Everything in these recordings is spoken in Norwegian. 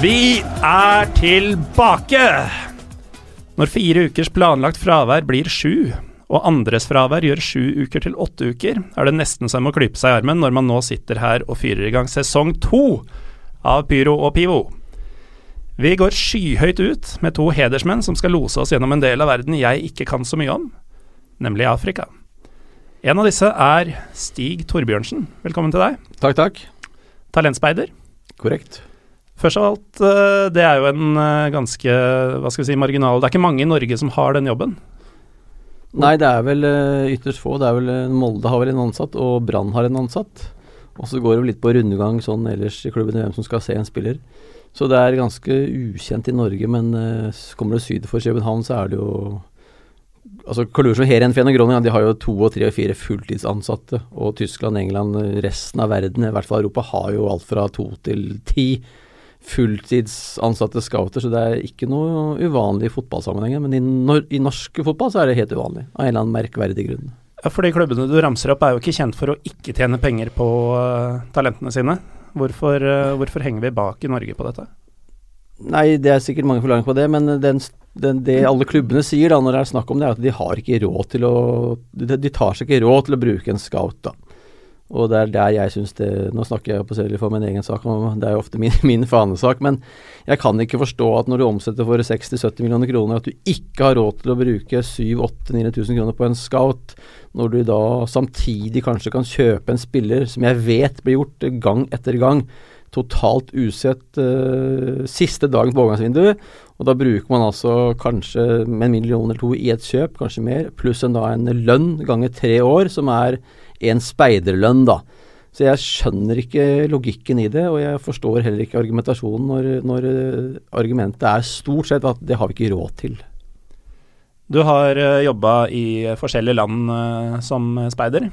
Vi er tilbake! Når fire ukers planlagt fravær blir sju, og andres fravær gjør sju uker til åtte uker, er det nesten som å klype seg i armen når man nå sitter her og fyrer i gang sesong to av Pyro og Pivo. Vi går skyhøyt ut med to hedersmenn som skal lose oss gjennom en del av verden jeg ikke kan så mye om, nemlig Afrika. En av disse er Stig Torbjørnsen. Velkommen til deg. Takk, takk. Talentspeider. Korrekt. Først av alt, eh, det er jo en eh, ganske hva skal vi si, marginal Det er ikke mange i Norge som har den jobben. Nei, det er vel uh, ytterst få. Det er vel Molde har vel en ansatt, og Brann har en ansatt. Og så går det litt på rundegang sånn ellers i klubben hvem som skal se en spiller. Så det er ganske ukjent i Norge, men kommer du syd for København, så er det jo Altså Kalush og Groningen de har jo to og tre og fire fulltidsansatte. Og Tyskland, England, resten av verden, i hvert fall Europa, har jo alt fra to til ti fulltidsansatte scouter, så det er ikke noe uvanlig i fotballsammenhengen. Men i, nor i norsk fotball så er det helt uvanlig, av en eller annen merkverdig grunn. Ja, For de klubbene du ramser opp er jo ikke kjent for å ikke tjene penger på uh, talentene sine. Hvorfor, uh, hvorfor, henger vi bak i Norge på dette? Nei, det er sikkert mange forklaringer på det, men den, den, det alle klubbene sier da når det er snakk om det, er at de har ikke råd til å De, de tar seg ikke råd til å bruke en scout, da. Og det er der jeg syns det Nå snakker jeg på selv for min egen sak, og det er jo ofte min, min, fanesak, men jeg kan ikke forstå at når du omsetter for 60-70 millioner kroner, at du ikke har råd til å bruke 7000-8000-9000 kroner på en scout, når du da samtidig kanskje kan kjøpe en spiller som jeg vet blir gjort gang etter gang, totalt usett uh, siste dagen på overgangsvinduet. Og da bruker man altså kanskje en million eller to i et kjøp, kanskje mer, pluss en da en lønn ganger tre år, som er en speiderlønn, da. Så jeg skjønner ikke logikken i det, og jeg forstår heller ikke argumentasjonen når, når eh, argumentet er stort sett at det har vi ikke råd til. Du har eh, jobba i forskjellige land uh, som speider.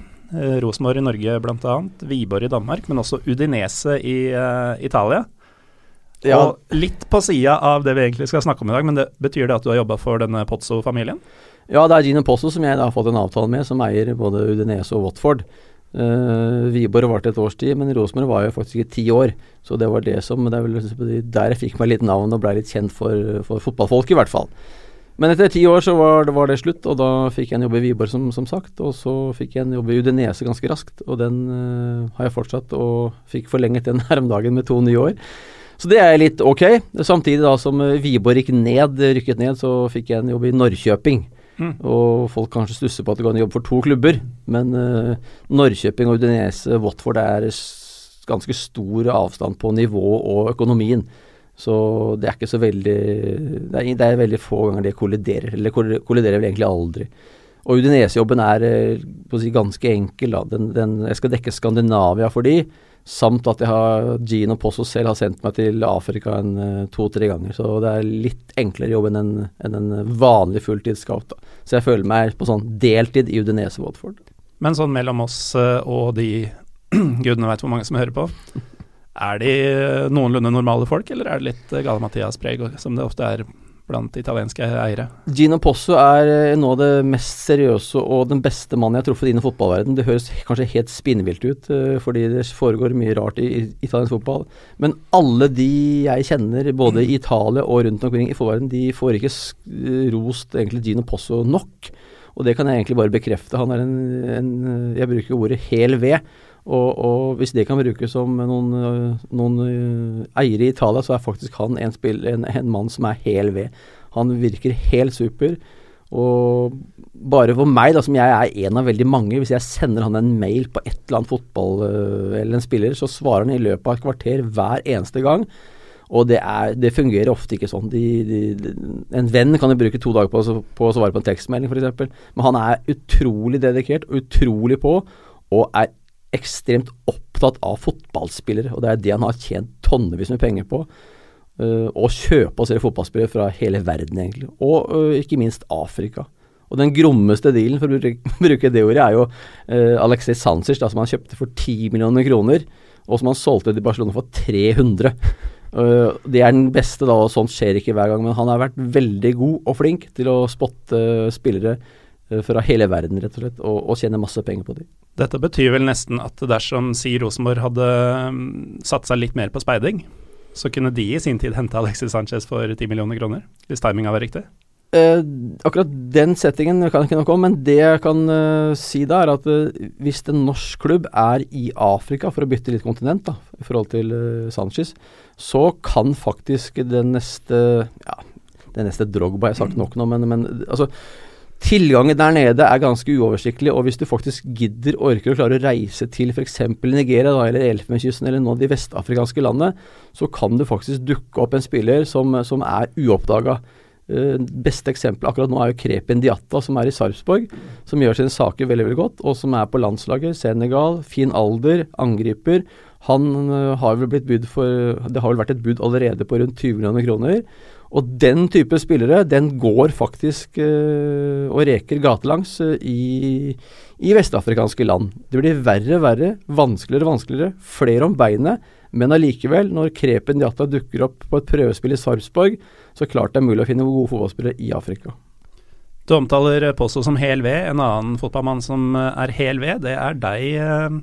Rosenborg i Norge bl.a., Wiborg i Danmark, men også Udinese i Italia. Ja. Og litt på sida av det vi egentlig skal snakke om i dag, men det betyr det at du har jobba for denne Pozzo-familien? Ja, det er Gino Posso som jeg da har fått en avtale med, som eier både Udinese og Watford. Uh, Wiborg varte et års tid, men Rosenborg var jo faktisk i ti år. Så det var det som Det vel der jeg fikk meg litt navn og blei litt kjent for, for, fotballfolk, i hvert fall. Men etter ti år så var det, var det, slutt, og da fikk jeg en jobb i Wiborg, som, som, sagt. Og så fikk jeg en jobb i Udinese ganske raskt, og den uh, har jeg fortsatt, og fikk forlenget den her om dagen med to nye år. Så det er litt ok. Samtidig da som Wiborg gikk ned, rykket ned, så fikk jeg en jobb i Norrköping. Mm. Og folk kanskje stusser på at det går an å jobbe for to klubber, men uh, Norrköping Udinese, Watford er ganske stor avstand på nivå og økonomien. Så det er ikke så veldig Det er, det er veldig få ganger det kolliderer. Eller kolliderer vel egentlig aldri. Og Udinese-jobben er eh, si, ganske enkel. Den, den, jeg skal dekke Skandinavia for de. Samt at jeg har Gino Posso selv har sendt meg til Afrika en uh, to-tre ganger. Så det er litt enklere jobb enn en, enn en vanlig fulltidsscout. Så jeg føler meg på sånn deltid i Udinese Watford. Men sånn mellom oss uh, og de gudene veit hvor mange som hører på. Er de noenlunde normale folk, eller er det litt Gale-Mathias-preg, som det ofte er blant italienske eiere. Gino Posso er eh, noe av det mest seriøse og den beste mannen jeg har truffet innen fotballverden. Det høres kanskje helt spinnvilt ut, uh, fordi det foregår mye rart i, italiensk fotball. Men alle de jeg kjenner, både i Italia og rundt omkring i fotballverden, de får ikke rost egentlig Gino Posso nok. Og det kan jeg egentlig bare bekrefte. Han er en, en Jeg bruker ordet hel ved. Og, og, hvis det kan brukes som noen, noen eh, eiere i Italia, så er faktisk han en, spill, en, en mann som er hel ved. Han virker helt super. Og bare for meg, da, som jeg er en av veldig mange, hvis jeg sender han en mail på et eller annet fotball eh, eller en spiller, så svarer han i løpet av et kvarter hver eneste gang. Og det, er, det fungerer ofte ikke sånn. De, de, de, en venn kan jo bruke to dager på, på å svare på en tekstmelding, f.eks. Men han er utrolig dedikert utrolig på, og er ekstremt opptatt av fotballspillere, og det er det han har tjent tonnevis med penger på. Uh, å kjøpe og selge fotballspillere fra hele verden, egentlig. Og uh, ikke minst Afrika. Og den grommeste dealen, for å bruke, det ordet, er jo uh, Alexei Sancic, som han kjøpte for 10 millioner kroner, og som han solgte til Barcelona for 300. Uh, det er den beste, da, og sånt skjer ikke hver gang, men han har vært veldig god og flink til å spotte spillere Eh, fra hele verden, rett og slett, og, og tjene masse penger på dem. Dette betyr vel nesten at dersom Si Rosenborg hadde um, satt seg litt mer på speiding, så kunne de i sin tid hente Alexis Sanchez for 10 millioner kroner, hvis timinga var riktig. Eh, akkurat den settingen kan jeg ikke noe om, men det jeg kan eh, si da, er at eh, hvis en norsk klubb er i Afrika, for å bytte litt kontinent da, i forhold til uh, Sanchez, så kan faktisk den neste ja, den neste Drogba, jeg har sagt nok nå, men, men altså Tilgangen der nede er ganske uoversiktlig, og hvis du faktisk gidder, orker og klarer å reise til f.eks. Nigeria da, eller Elfenbenskysten eller noen av de vestafrikanske landene, så kan du faktisk dukke opp en spiller som, som er uoppdaga. Uh, beste eksempel akkurat nå er jo Krepin Diatta, som er i Sarpsborg. Som gjør sine saker veldig veldig godt, og som er på landslaget. Senegal, fin alder, angriper. Han uh, har vel blitt bud for Det har vel vært et bud allerede på rundt 20 millioner kroner. Og den type spillere, den går faktisk uh, og reker gatelangs uh, i, i vestafrikanske land. Det blir verre og verre, vanskeligere og vanskeligere, flere om beinet. Men allikevel, når Krepen Jatta dukker opp på et prøvespill i Sarpsborg, så klart det er mulig å finne gode fotballspillere i Afrika. Du omtaler Posto som hel ved. En annen fotballmann som er hel ved, det er deg, eh,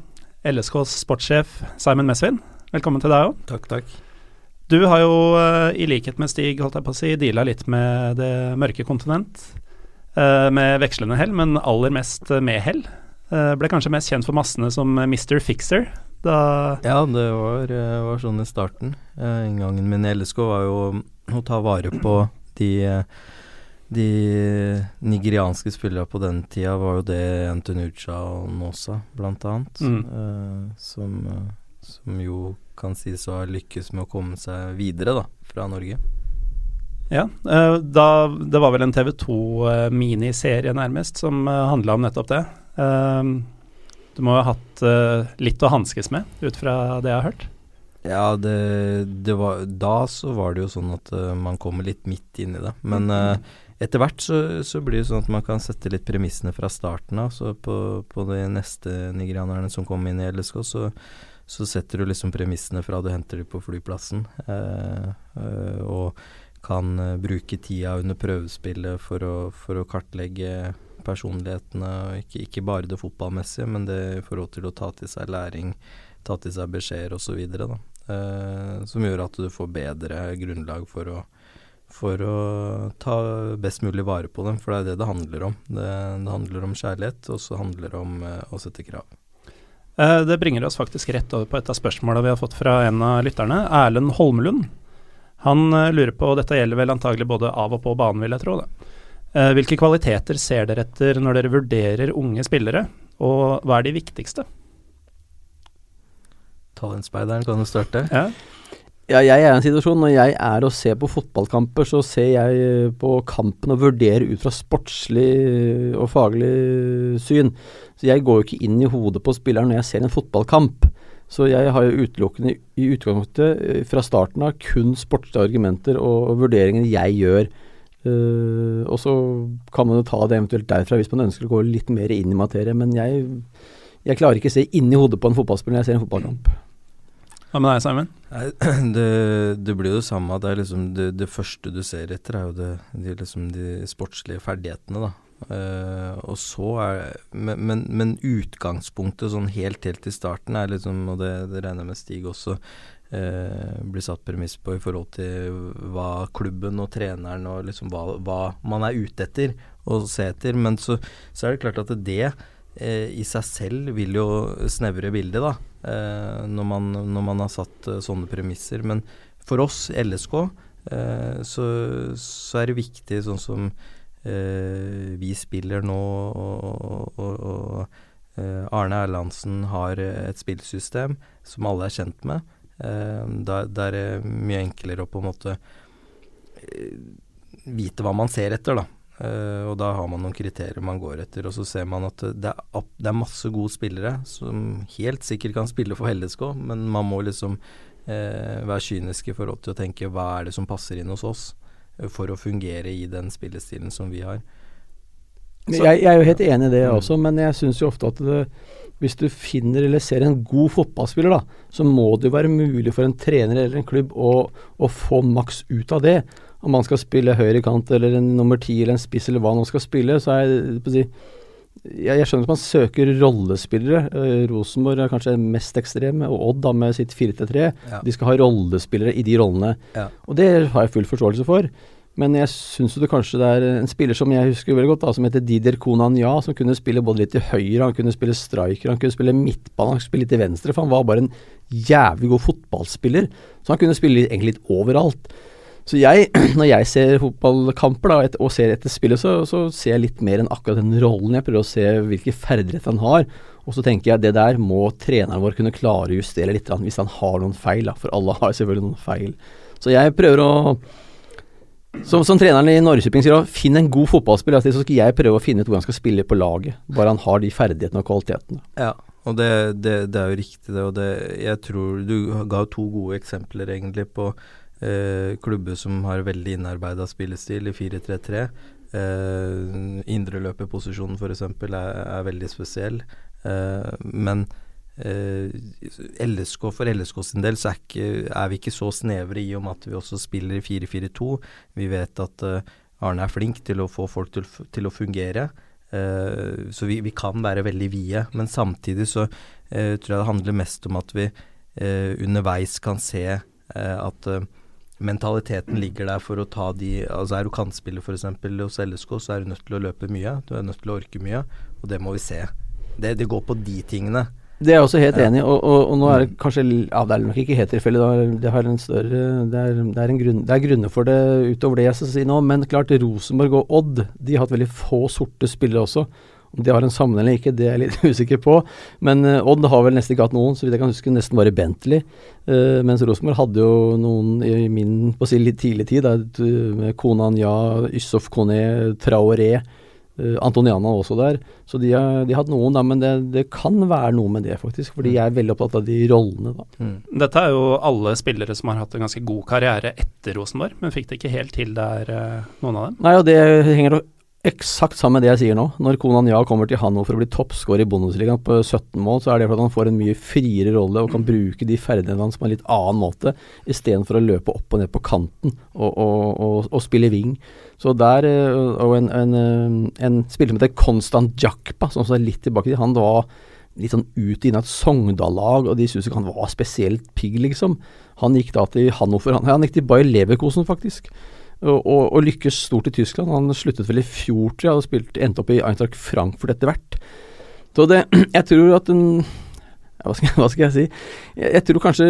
LSKs sportssjef Simon Mesvin. Velkommen til deg òg. Takk, takk. Du har jo, eh, i likhet med Stig, holdt jeg på å si, deala litt med det mørke kontinent. Eh, med vekslende hell, men aller mest med hell. Ble kanskje mest kjent for massene som Mr. Fixer, da Ja, det var, eh, var sånn i starten. Eh, inngangen min i LSK var jo å ta vare på de de nigerianske spillerne på den tida var jo det Antonucha og Nosa, blant annet. Mm. Uh, som, som, jo kan sies å ha lykkes med å komme seg videre, da, fra Norge. Ja, uh, da, det var vel en TV 2-miniserie, nærmest, som uh, handla om nettopp det. Du må ha hatt litt å hanskes med, ut fra det jeg har hørt? Ja, det, det var, da så var det jo sånn at man kommer litt midt inn i det. Men uh, etter hvert så, så, blir det sånn at man kan sette litt premissene fra starten av. Så på, på de neste nigerianerne som kom inn i LSK, så, så setter du liksom premissene fra du henter dem på flyplassen. og kan bruke tida under prøvespillet for å, for å kartlegge personlighetene, ikke, ikke, bare det fotballmessige, men det i forhold til å ta til seg læring, ta til seg beskjeder osv. Eh, som gjør at du får bedre grunnlag for å, for å ta best mulig vare på dem, for det er det det handler om. Det, det handler om kjærlighet, og så handler det om eh, å sette krav. Eh, det bringer oss faktisk rett over på et av spørsmålene vi har fått fra en av lytterne, Erlend Holmlund. Han eh, lurer på, og dette gjelder vel antagelig både av og på banen, vil jeg tro. det. Eh, hvilke kvaliteter ser dere etter når dere vurderer unge spillere, og hva er de viktigste? Talentspeideren, kan du starte? Ja. Ja, jeg er i en situasjon når jeg er og ser på fotballkamper, så ser jeg på kampen og vurderer ut fra sportslig og faglig syn. Jeg går jo ikke inn i hodet på spilleren når jeg ser en fotballkamp. Så jeg har jo utelukkende i utgangspunktet fra starten av kun sportslige argumenter og vurderinger jeg gjør. Uh, og så kan man jo ta det eventuelt derfra hvis man ønsker å gå litt mer inn i materie. Men jeg, jeg klarer ikke å se inni hodet på en fotballspiller når jeg ser en fotballkamp. Hva med deg, Simon? Det, det, blir jo det samme. Det, liksom det, det, første du ser etter, er jo det, de, liksom de sportslige ferdighetene, da. Uh, og så er men, men, men, utgangspunktet sånn helt helt i starten er liksom, og det, det regner jeg med Stig også, eh, blir satt premiss på i forhold til hva klubben og treneren og liksom hva, hva man er ute etter og se etter. Men så, så, er det klart at det eh, i seg selv vil jo snevre bildet, da. Eh, når, man, når, man, har satt uh, sånne premisser. Men for oss, LSK, eh, så, så, er det viktig sånn som eh, vi spiller nå og, og, og Arne Erlandsen har et spillsystem som alle er kjent med. Eh, da, da, er det mye enklere å på en måte eh, vite hva man ser etter, da. Uh, og da har man noen kriterier man går etter, og så ser man at det er, det er masse gode spillere som helt sikkert kan spille for LSK, men man må liksom uh, være kynisk i forhold til å tenke hva er det som passer inn hos oss for å fungere i den spillestilen som vi har. Jeg, jeg, er jo helt enig i det mm. også, men jeg syns jo ofte at det, hvis du finner eller ser en god fotballspiller, da, så må det jo være mulig for en trener eller en klubb å, å få maks ut av det. Om man skal spille høyrekant eller en nummer ti eller en spiss eller hva man skal spille, så er det, jeg, jeg skjønner at man søker rollespillere. Uh, Rosenborg er kanskje mest ekstreme, og Odd da med sitt 4-3. Ja. De skal ha rollespillere i de rollene. Ja. Og det har jeg full forståelse for. Men jeg syns det kanskje det er en spiller som jeg husker veldig godt, da, som heter Didier Konanya, som kunne spille både litt til høyre, han kunne spille striker, han kunne spille midtbane, han kunne spille litt til venstre. For han var bare en jævlig god fotballspiller. Så han kunne spille egentlig litt overalt. Så jeg, når jeg ser fotballkamper da, et, og ser etter spillet, så, så, ser jeg litt mer enn akkurat den rollen. Jeg prøver å se hvilke ferdigheter han har. Og så tenker jeg det der må treneren vår kunne klare å justere litt hvis han har noen feil. Da, for alle har selvfølgelig noen feil. Så jeg prøver å som, som, treneren i Norrköping sier, finn en god fotballspiller. Så skal jeg prøve å finne ut hvor han skal spille på laget. Bare han har de ferdighetene og kvalitetene. Ja, og det, det, det er jo riktig, det. Og det, jeg tror du ga to gode eksempler egentlig på eh, klubber som har veldig innarbeida spillestil i 4-3-3. Eh, Indreløperposisjonen f.eks. Er, er veldig spesiell. Eh, men eh, LSK For LSK sin del så er, ikke, er, vi ikke så snevre i med at vi også spiller i 4-4-2. Vi vet at eh, Arne er flink til å få folk til, til å fungere. Uh, så vi, vi, kan være veldig vide. Men samtidig så tror jeg det handler mest om at vi underveis kan se at mentaliteten ligger der for å ta de Altså Er du kantspiller f.eks. hos LSK, så er du nødt til å løpe mye. Du er nødt til å orke mye, og det må vi se. Det, det går på de tingene. Det er jeg også helt enig i, og, og, og, nå er det kanskje Ja, det er nok ikke helt tilfeldig. Det, har større det er, det, er grunn, det er grunner for det utover det jeg skal si nå, men klart Rosenborg og Odd de har hatt veldig få sorte spillere også. Om de har en sammenheng eller ikke, det er jeg litt usikker på. Men uh, Odd har vel nesten ikke hatt noen, så vidt jeg kan huske, nesten bare Bentley. Uh, mens Rosenborg hadde jo noen i min på å si litt tidlig tid, da, med Konan Ja, Ysof Kone, Traoré. Antoniana også der. Så de har, de har hatt noen, da, men det, det, kan være noe med det, faktisk. Fordi jeg er veldig opptatt av de rollene, da. Mm. Dette er jo alle spillere som har hatt en ganske god karriere etter Rosenborg, men fikk det ikke helt til der, noen av dem? Nei, og det henger eksakt samme det jeg sier nå. Når Konan Ja kommer til Hannover å bli toppskårer i Bundesligaen på 17 mål, så er det fordi han får en mye friere rolle og kan bruke de ferdighetene hans på en litt annen måte, istedenfor å løpe opp og ned på kanten og, og, og, og spille wing. Så der, eh, Og en, en, eh, en spiller som heter Konstant Jakpa, som er litt tilbake til, han var litt sånn ut inna et Sogndal-lag, og de syntes ikke han var spesielt pigg, liksom. Han gikk da til Hannover, han, han gikk til Bayer Leverkosen, faktisk og, og, lykkes stort i Tyskland. Han sluttet vel i fjor, tror jeg, og spilt, endte opp i Eintracht Frankfurt etter hvert. Så det, jeg tror at den hva skal, hva skal, jeg si? Jeg, jeg, tror kanskje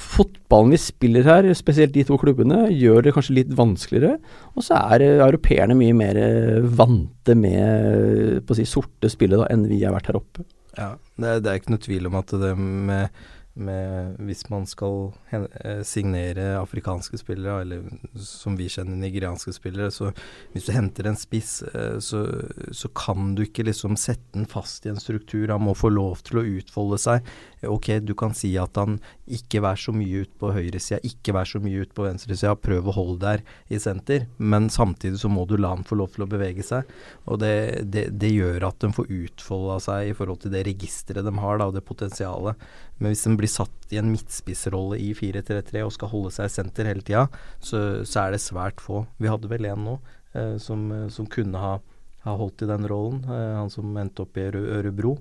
fotballen vi spiller her, spesielt de to klubbene, gjør det kanskje litt vanskeligere. Og så er europeerne mye mer vante med på å si, sorte spillet da, enn vi har vært her oppe. Ja, det, det er ikke noe tvil om at det med med, hvis man skal eh, signere afrikanske spillere, eller som vi kjenner nigerianske spillere, så hvis du henter en spiss, eh, så, så, kan du ikke liksom sette den fast i en struktur. Han må få lov til å utfolde seg. Ok, du kan si at han ikke vær så mye ut på høyresida, ikke vær så mye ut på venstresida, prøv å holde der i senter, men samtidig så må du la han få lov til å bevege seg. Og det, det, det gjør at de får utfolda seg i forhold til det registeret de har, da, og det potensialet. Men hvis den blir satt i en midtspissrolle i 4-3-3 og skal holde seg i senter hele tida, så, så, er det svært få. Vi hadde vel en nå eh, som, som, kunne ha, ha, holdt i den rollen, eh, han som endte opp i Ørebro.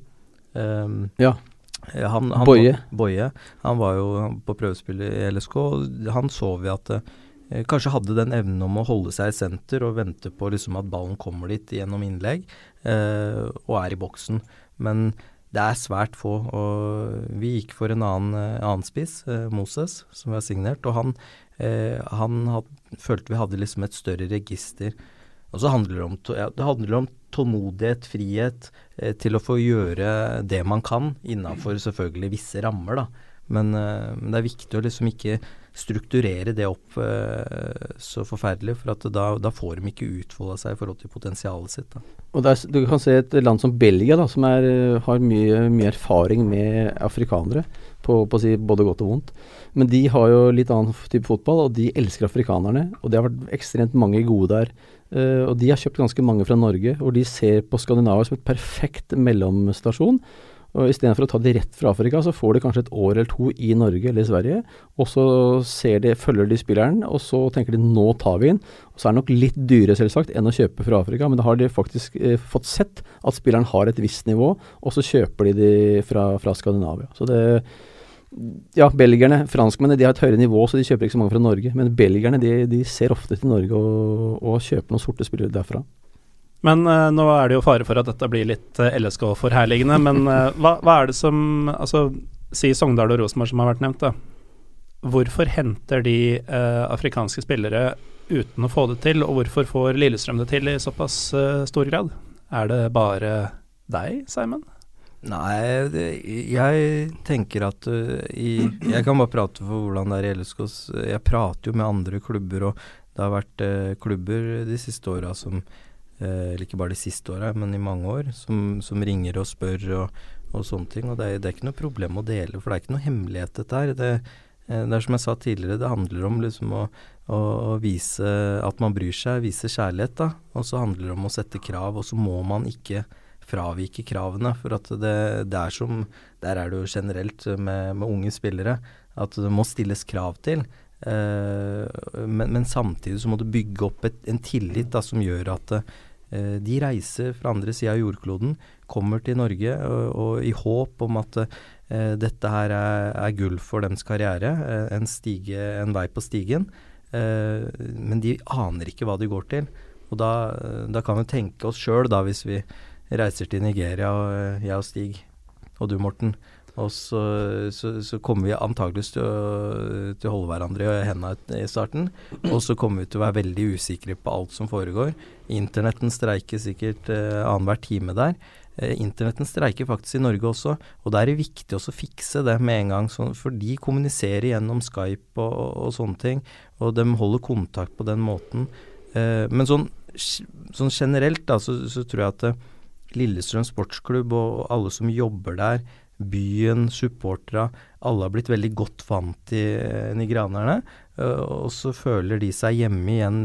Um, ja. Han, han, Boje. Boje. Han var jo på prøvespill i LSK, og han så vi at eh, kanskje hadde den evnen om å holde seg i senter og vente på liksom at ballen kommer dit gjennom innlegg, eh, og er i boksen. Men det er svært få. og Vi gikk for en annen, eh, annen spiss, eh, Moses, som vi har signert. Og han, eh, han had, følte vi hadde liksom et større register. Og så handler det om, ja, det handler om tålmodighet, frihet, til å få gjøre det man kan, innafor selvfølgelig visse rammer, da. Men, men, det er viktig å liksom ikke strukturere det opp eh, så forferdelig, for da, da får de ikke utfolda seg i forhold til potensialet sitt. Da. Og der, Du kan se et land som Belgia, da, som er, har mye, mye, erfaring med afrikanere, på, på å si både godt og vondt. Men de har jo litt annen type fotball, og de elsker afrikanerne. Og det har vært ekstremt mange gode der. Uh, og de har kjøpt ganske mange fra Norge, og de ser på Skandinavia som et perfekt mellomstasjon. Og Istedenfor å ta de rett fra Afrika, så får de kanskje et år eller to i Norge eller i Sverige. Og så de, følger de spilleren, og så tenker de nå tar vi. Og Så er det nok litt dyrere selvsagt enn å kjøpe fra Afrika, men da har de faktisk eh, fått sett at spilleren har et visst nivå, og så kjøper de de fra, fra Skandinavia. Så det ja, belgierne, franskmennene, de har et høyere nivå, så de kjøper ikke så mange fra Norge. Men belgierne de, de ser ofte til Norge og, og kjøper noen sorte spillere derfra. Men uh, nå er det jo fare for at dette blir litt uh, LSK-forherligende. Men uh, hva, hva, er det som Altså, si Sogndal og Rosenborg som har vært nevnt, da. Hvorfor henter de afrikanske spillere uten å få det til, og hvorfor får Lillestrøm det til i såpass stor grad? Er det bare deg, Simon? Nei, det, jeg tenker at i Jeg kan bare prate for hvordan det er i LSK. Jeg prater jo med andre klubber, og det har vært klubber de siste åra som eller ikke bare de siste åra, men i mange år, som, som ringer og spør og, og sånne ting. Og det er, det er, ikke noe problem å dele, for det er ikke noe hemmelighet, dette her. Det, eh, det er som jeg sa tidligere, det handler om liksom å, å, å, vise at man bryr seg, vise kjærlighet, da. Og så handler det om å sette krav, og så må man ikke fravike kravene. For at det, det er som Der er det jo generelt med, med unge spillere at det må stilles krav til. Uh, men, men, samtidig så må du bygge opp et, en tillit da, som gjør at Eh, de reiser fra andre sida av jordkloden, kommer til Norge og, og i håp om at uh, dette her er, er, gull for deres karriere, uh, en, stige, en, vei på stigen. Uh, men de aner ikke hva de går til. Og da, da kan vi tenke oss sjøl, da, hvis vi reiser til Nigeria, og jeg og Stig, og du Morten, og så, så, så kommer vi antakeligvis til, til, å holde hverandre i hendene i starten. Og så kommer vi til å være veldig usikre på alt som foregår. Internetten streiker sikkert eh, annenhver time der. Eh, internetten streiker faktisk i Norge også, og da er det viktig også å fikse det med en gang. For de kommuniserer gjennom Skype og, og, sånne ting, og de holder kontakt på den måten. Eh, men sånn, sånn generelt da, så, så, tror jeg at eh, Lillestrøm sportsklubb og alle som jobber der, byen, supporterne, alle har blitt veldig godt vant til nigranerne. Uh, og så føler de seg hjemme i en,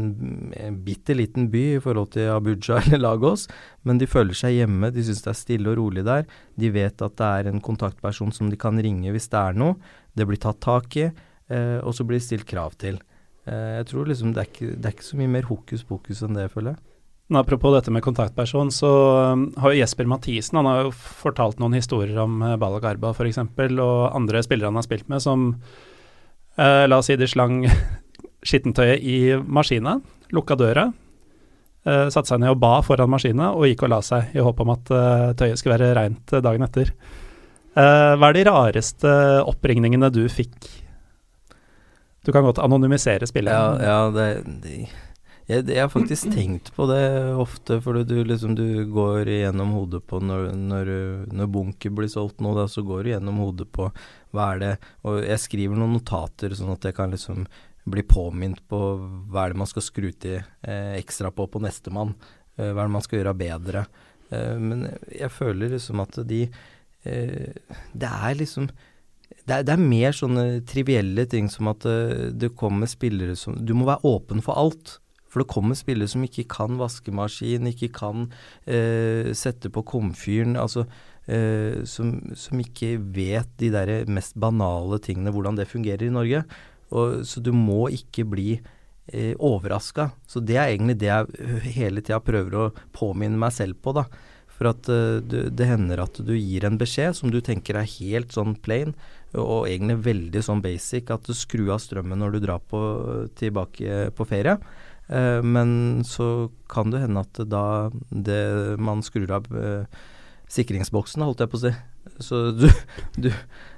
bitte liten by i forhold til Abuja eller Lagos, men de føler seg hjemme, de syns det er stille og rolig der. De vet at det er en kontaktperson som de kan ringe hvis det er noe. Det blir tatt tak i, uh, og så blir det stilt krav til. Jeg tror liksom det er, ikke, det er ikke så mye mer hokus pokus enn det, føler jeg. Men apropos dette med kontaktperson, så um, har jo Jesper Mathisen han har jo fortalt noen historier om uh, Bala Garba f.eks., og andre spillere han har spilt med, som uh, La oss si de slang skittentøyet i maskina, lukka døra, uh, satte seg ned og ba foran maskina og gikk og la seg i håp om at uh, tøyet skulle være reint dagen etter. Uh, hva er de rareste oppringningene du fikk? Du kan godt anonymisere spillet. Ja, ja det, det jeg, jeg, har faktisk tenkt på det ofte, for du, liksom, du går gjennom hodet på når, når, når bunker blir solgt nå, da, så går du gjennom hodet på hva er det Og jeg skriver noen notater, sånn at jeg kan liksom bli påminnet på hva er det man skal skru til eh, ekstra på på nestemann. Eh, hva er det man skal gjøre bedre. Eh, men jeg føler liksom at de eh, Det er liksom det er, det er, mer sånne trivielle ting som at uh, det kommer spillere som Du må være åpen for alt. For det kommer spillere som ikke kan vaskemaskin, ikke kan eh, sette på komfyren. altså eh, som, som, ikke vet de der mest banale tingene, hvordan det fungerer i Norge. Og, så du må ikke bli eh, overraska. Så det er egentlig det jeg hele tida prøver å påminne meg selv på, da. For at uh, det, det, hender at du gir en beskjed som du tenker er helt sånn plain, og egentlig veldig sånn basic, at du skrur av strømmen når du drar på, tilbake på ferie. Uh, men så kan det hende at da det man skrur av uh, sikringsboksen, holdt jeg på å si Så du, du,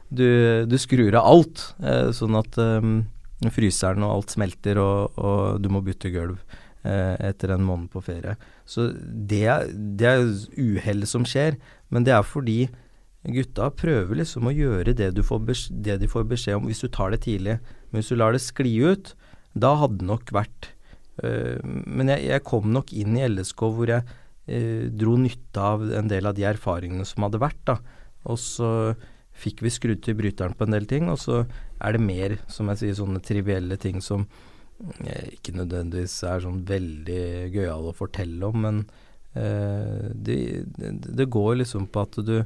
du, du skrur av alt, uh, sånn at fryseren og alt smelter, og, og du må bytte gulv etter en måned på ferie. Så det, det er uhell som skjer, men det er fordi gutta prøver liksom å gjøre det, det de får beskjed om hvis du tar det tidlig. Men hvis du lar det skli ut, da hadde det nok vært men jeg, jeg, kom nok inn i LSK hvor jeg eh, dro nytte av en del av de erfaringene som hadde vært. da. Og så fikk vi skrudd til bryteren på en del ting, og så er det mer, som jeg sier, sånne trivielle ting som eh, ikke nødvendigvis er sånn veldig gøyale å fortelle om, men det, det, det, går liksom på at du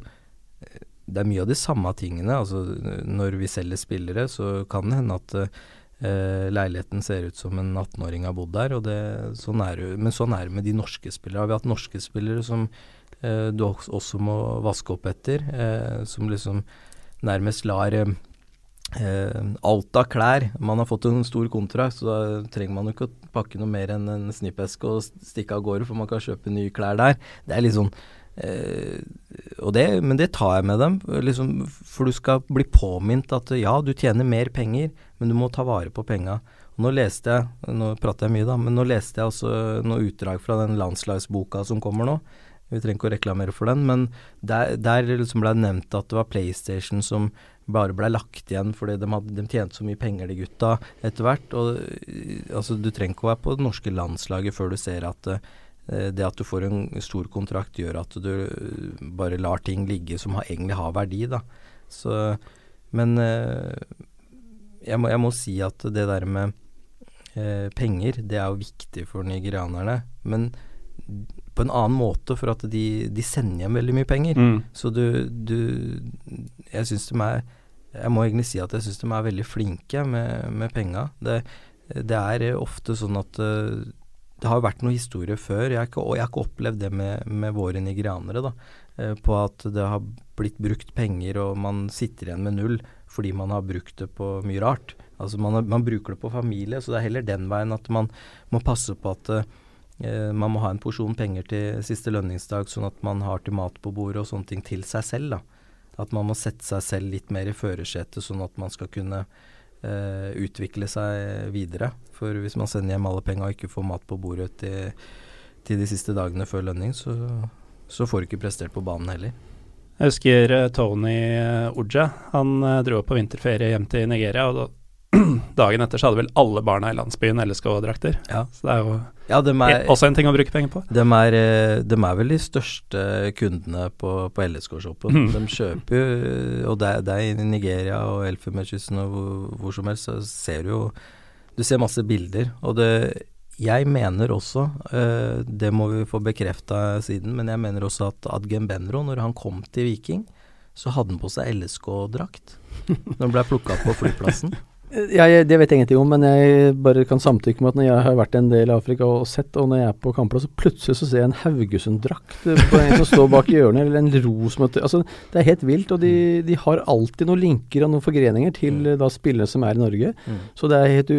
det er mye av de samme tingene. Altså, når vi selger spillere, så kan det hende at eh, leiligheten ser ut som en 18-åring har bodd der. Det, sånn er, men sånn er det med de norske spillere. Vi har hatt norske spillere som eh, du også må vaske opp etter, eh, som liksom nærmest lar eh, alt av klær Man har fått en stor kontrakt, så da trenger man jo ikke å pakke noe mer enn en snippeske og stikke av gårde, for man kan kjøpe nye klær der. Det er litt sånn Eh, det, men det tar jeg med dem, liksom, for du skal bli påminnet at ja, du tjener mer penger, men du må ta vare på penga. Nå leste jeg, nå prater jeg mye da, men nå leste jeg også noe utdrag fra den landslagsboka som kommer nå. Vi trenger ikke å reklamere for den, men der, der liksom ble det nevnt at det var PlayStation som bare ble lagt igjen fordi de, hadde, de tjente så mye penger, de gutta, etter hvert. Og altså, du trenger ikke å være på det norske landslaget før du ser at Eh, det at du får en stor kontrakt, gjør at du eh, bare lar ting ligge som har, egentlig har verdi. Da. Så, men eh, jeg må, jeg må, si at det der med eh, penger, det er jo viktig for nigerianerne. Men på en annen måte, for at de, de sender hjem veldig mye penger. Mm. Så du, du Jeg syns de er Jeg må egentlig si at jeg syns de er veldig flinke med, med penga. Det, det er ofte sånn at det har vært noen historier før, jeg har ikke, og jeg har ikke opplevd det med, med våre nigerianere, da, eh, på at det har blitt brukt penger og man sitter igjen med null fordi man har brukt det på mye rart. Altså man, man bruker det på familie, så det er heller den veien at man må passe på at eh, man må ha en porsjon penger til siste lønningsdag, sånn at man har til mat på bordet og sånne ting til seg selv. da. At man må sette seg selv litt mer i førersetet, sånn at man skal kunne eh, utvikle seg videre. For hvis man sender hjem alle penga og ikke får mat på bordet til, til de siste dagene før lønning, så, så, får du ikke prestert på banen heller. Jeg husker eh, Tony eh, Oja. Han dro dro på vinterferie hjem til Nigeria. og da dagen etter så hadde vel alle barna i landsbyen LSK-drakter. Ja. Så det er jo ja, er, også en ting å bruke penger på. De er, de er vel de største kundene på, på LSK-shoppen. Mm. De kjøper jo Og det, det, er i Nigeria og Elfenbenskysten og hvor, hvor, som helst, så ser du jo Du ser masse bilder. Og det jeg mener også, uh, det må vi få bekrefta siden, men jeg mener også at Adgen Benro, når han kom til Viking, så hadde han på seg LSK-drakt når han ble plukka opp på flyplassen. Ja, jeg, det vet jeg ingenting om, men jeg bare kan samtykke med at når jeg har vært en del i Afrika og sett, og når jeg er på kampplass, så plutselig så ser jeg en Haugesund-drakt på en som står bak i hjørnet, eller en Rosmøte Altså, det er helt vilt, og de, de, har alltid noen linker og noen forgreninger til mm. da spillere som er i Norge. Mm. Så det er helt.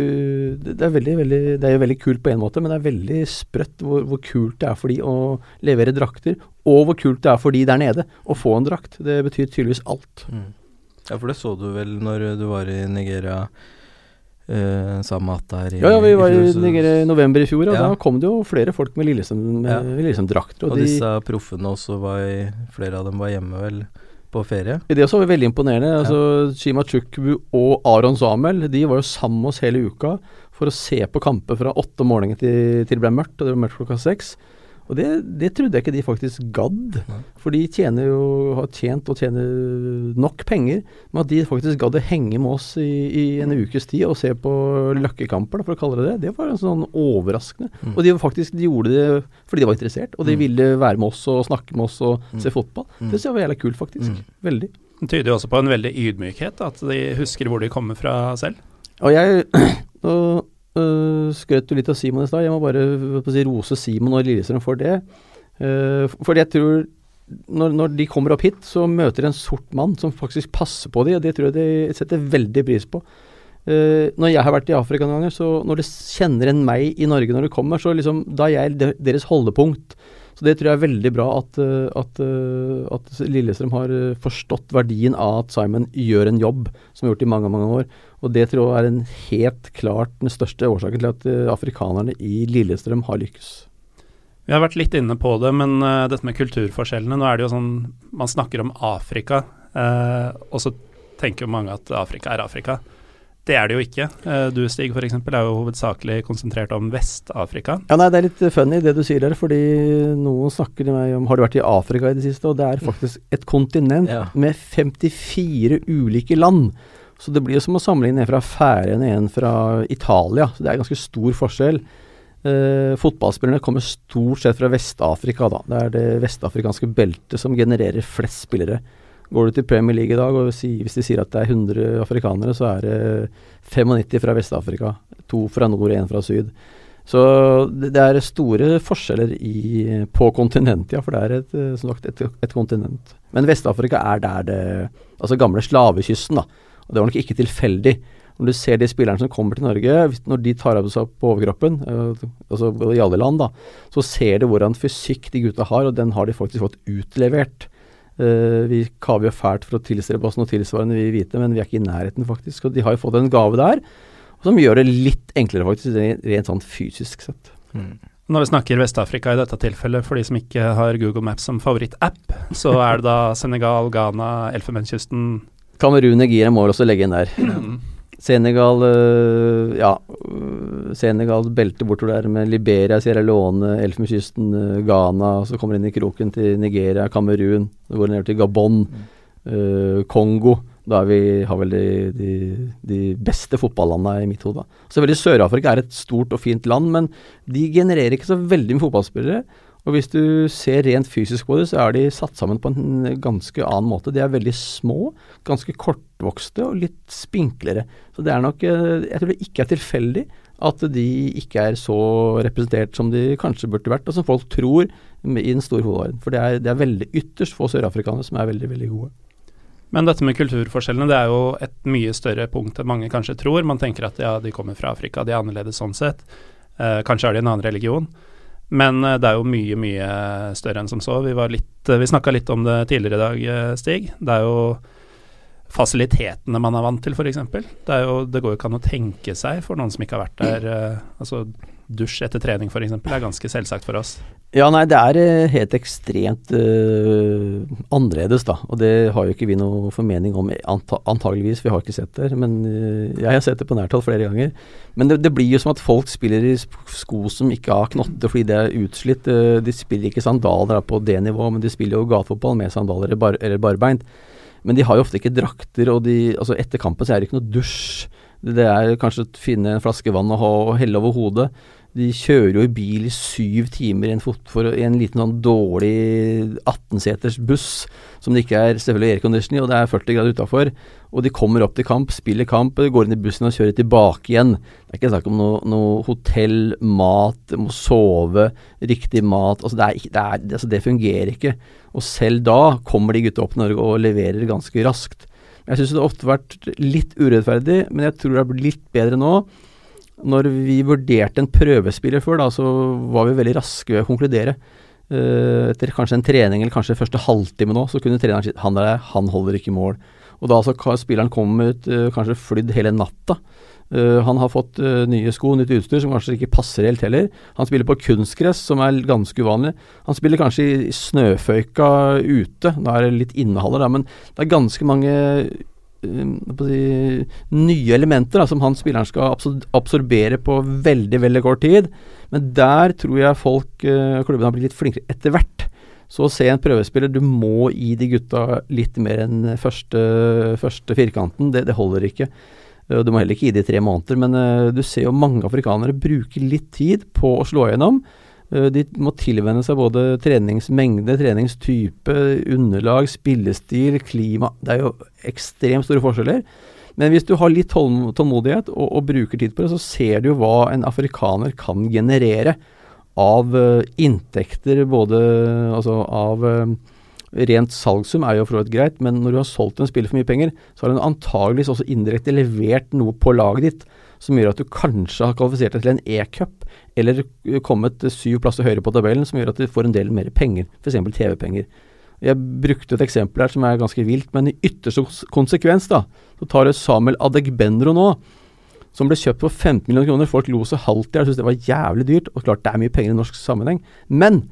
Det er veldig, veldig Det er jo veldig kult på en måte, men det er veldig sprøtt hvor, hvor kult det er for de å levere drakter, og hvor kult det er for de der nede å få en drakt. Det betyr tydeligvis alt. Mm. Ja, for det så du vel når du var i Nigeria uh, sammen med der i Ja, ja, vi var i, Nigeria i november i fjor, og ja. da kom det jo flere folk med Lillesand-drakter. Ja. Og, og disse proffene også var i Flere av dem var hjemme, vel? På ferie. Det også var veldig imponerende. Ja. altså Shima Chukwu og Aron Samuel De var jo sammen med oss hele uka for å se på kamper fra åtte om morgenen til, til det ble mørkt, og det var mørkt klokka seks. Og det, det, trodde jeg ikke de faktisk gadd. For de tjener jo, har tjent og tjener nok penger. Men at de faktisk gadd å henge med oss i, i, en ukes tid og se på løkkekamper, for å kalle det det, det var sånn overraskende. Mm. Og de faktisk de gjorde det fordi de var interessert, og de mm. ville være med oss og snakke med oss og mm. se fotball. Det synes jeg var jævla kult, faktisk. Mm. Veldig. Det tyder jo også på en veldig ydmykhet, at de husker hvor de kommer fra selv. Og jeg og Uh, skrøt du litt av Simon i stad. Jeg må bare si, rose Simon og Lillestrøm for det. Uh, fordi jeg tror når, når, de kommer opp hit, så møter de en sort mann som faktisk passer på dem, og det tror jeg de setter veldig pris på. Uh, når jeg har vært i Afrika noen ganger, så når de kjenner en meg i Norge når de kommer, så liksom, da er jeg deres holdepunkt. Så det tror jeg er veldig bra at, at, at Lillestrøm har forstått verdien av at Simon gjør en jobb som har gjort i mange, mange år. Og det tror jeg er en helt klart den største årsaken til at afrikanerne i Lillestrøm har lykkes. Vi har vært litt inne på det, men uh, dette med kulturforskjellene Nå er det jo sånn Man snakker om Afrika, uh, og så tenker jo mange at Afrika er Afrika. Det er det jo ikke. Du Stig f.eks. er jo hovedsakelig konsentrert om Vest-Afrika. Ja, nei, Det er litt funny det du sier der, fordi noen snakker til meg om Har du vært i Afrika i det siste? Og det er faktisk et kontinent ja. med 54 ulike land. Så det blir jo som å sammenligne en fra Færøyene og en fra Italia. Så det er ganske stor forskjell. Eh, fotballspillerne kommer stort sett fra Vest-Afrika, da. Det er det vestafrikanske beltet som genererer flest spillere. Går du til Premier League i dag, og hvis de sier at det er 100 afrikanere, så er det 95 fra Vest-Afrika. To fra nord og én fra syd. Så det, er store forskjeller i, på kontinentet, ja. For det er et, eh, sagt, et, et kontinent. Men Vest-Afrika er der det Altså gamle slavekysten, da. Og det var nok ikke tilfeldig. Når du ser de spillerne som kommer til Norge, når de tar av seg på overkroppen, øh, altså i alle land, da, så ser du hvordan fysikk de gutta har, og den har de faktisk fått utlevert. Uh, vi kaver fælt for å tilstrebe oss noe tilsvarende, vi hvite, men vi er ikke i nærheten, faktisk. Og de har jo fått en gave der, som gjør det litt enklere, faktisk, rent sånn fysisk sett. Mm. Når vi snakker Vest-Afrika i dette tilfellet, for de som ikke har Google Maps som favorittapp, så er det da Senegal, Ghana, Elfenbenskysten Kamerun, Nigeria må også legge inn der. Mm. Senegal øh, Ja, øh, Senegal belter bortover der med Liberia, Sierra Leone, Elfenbenskysten, øh, Ghana. Så kommer inn i kroken til Nigeria, Kamerun. Så går det ned til Gabon, mm. Kongo. Da vi, har vel de, de, de beste fotballandene i mitt hode. Selvfølgelig Sør-Afrika er et stort og fint land, men de genererer ikke så veldig med fotballspillere. Og hvis du ser rent fysisk på det, så er de satt sammen på en ganske annen måte. De er veldig små, ganske kortvokste og litt spinklere. Så det er nok eh, Jeg tror det ikke er tilfeldig at de ikke er så representert som de kanskje burde vært, og som folk tror i den store hovedverden. For det er, det er veldig ytterst få sørafrikanere som er veldig, veldig gode. Men dette med kulturforskjellene det er jo et mye større punkt enn mange kanskje tror. Man tenker at ja, de kommer fra Afrika, de er annerledes sånn sett. Eh, kanskje har de en annen religion. Men eh, det er jo mye, mye større enn som så. Vi, var litt, eh, vi snakka litt om det tidligere i dag, eh, Stig. Det er jo fasilitetene man er vant til, f.eks. Det, det går jo ikke an å tenke seg for noen som ikke har vært der. altså dusj etter trening f.eks. er ganske selvsagt for oss. Ja, nei, det er uh, helt ekstremt uh, annerledes, da. Og det har jo ikke vi noe formening om, anta antageligvis. Vi har ikke sett det. Men uh, jeg har sett det på nærtall flere ganger. Men det, det, blir jo som at folk spiller i sko som ikke har knotter fordi det er utslitt. de spiller ikke sandaler på det nivået, men de spiller jo gatefotball med sandaler eller, bar, eller barbeint. Men de har jo ofte ikke drakter, og de, altså etter kampen så er det ikke noe dusj. Det er kanskje å finne en flaske vann og, og helle over hodet. De kjører jo i bil i syv timer i en, for, i en liten sånn dårlig 18-seters buss som det ikke er selvfølgelig aircondition i, og det er 40 grader utafor. Og de kommer opp til kamp, spiller kamp, går inn i bussen og kjører tilbake igjen. Det er ikke snakk om noe, noe, hotell, mat, må sove, riktig mat. Altså det, er, det, er, altså det fungerer ikke. Og selv da kommer de gutta opp til Norge og leverer ganske raskt. Jeg syns det har ofte vært litt urettferdig, men jeg tror det har blitt litt bedre nå når vi vurderte en prøvespiller før, da, så var vi veldig raske ved å konkludere. Uh, etter kanskje en trening eller kanskje første halvtime nå, så kunne treneren si han der, han holder ikke mål. Og da altså spilleren kom ut, uh, kanskje flydd hele natta. Uh, han har fått nye sko, nytt utstyr som kanskje ikke passer helt heller. Han spiller på kunstgress, som er ganske uvanlig. Han spiller kanskje i snøføyka ute. Da er det litt innehaller, da, men det er ganske mange uh, si, nye elementer da, som han spilleren skal absorbere på veldig veldig kort tid. Men der tror jeg folk, uh, klubben har blitt litt flinkere etter hvert. Så å se en prøvespiller, du må gi de gutta litt mer enn første, første firkanten. Det, det, holder ikke. Uh, du må heller ikke gi det i tre måneder, men uh, du ser jo mange afrikanere bruke litt tid på å slå igjennom. Eh, de må tilvenne seg både treningsmengde, treningstype, underlag, spillestil, klima. Det er jo ekstremt store forskjeller. Men hvis du har litt tålmodighet og, og, bruker tid på det, så ser du jo hva en afrikaner kan generere av inntekter, både altså av Rent salgssum er jo for så vidt greit, men når du har solgt en spiller for mye penger, så har du antageligvis også indirekte levert noe på laget ditt som gjør at du kanskje har kvalifisert deg til en e-cup, eller kommet syv plasser høyere på tabellen, som gjør at du får en del mer penger, f.eks. TV-penger. Jeg brukte et eksempel her som er ganske vilt, men i ytterste konsekvens da, så tar du Samuel Adegbenro nå, som ble kjøpt for 15 millioner kroner. Folk lo seg halvt i hjel, syntes det var jævlig dyrt, og klart det er mye penger i norsk sammenheng. Men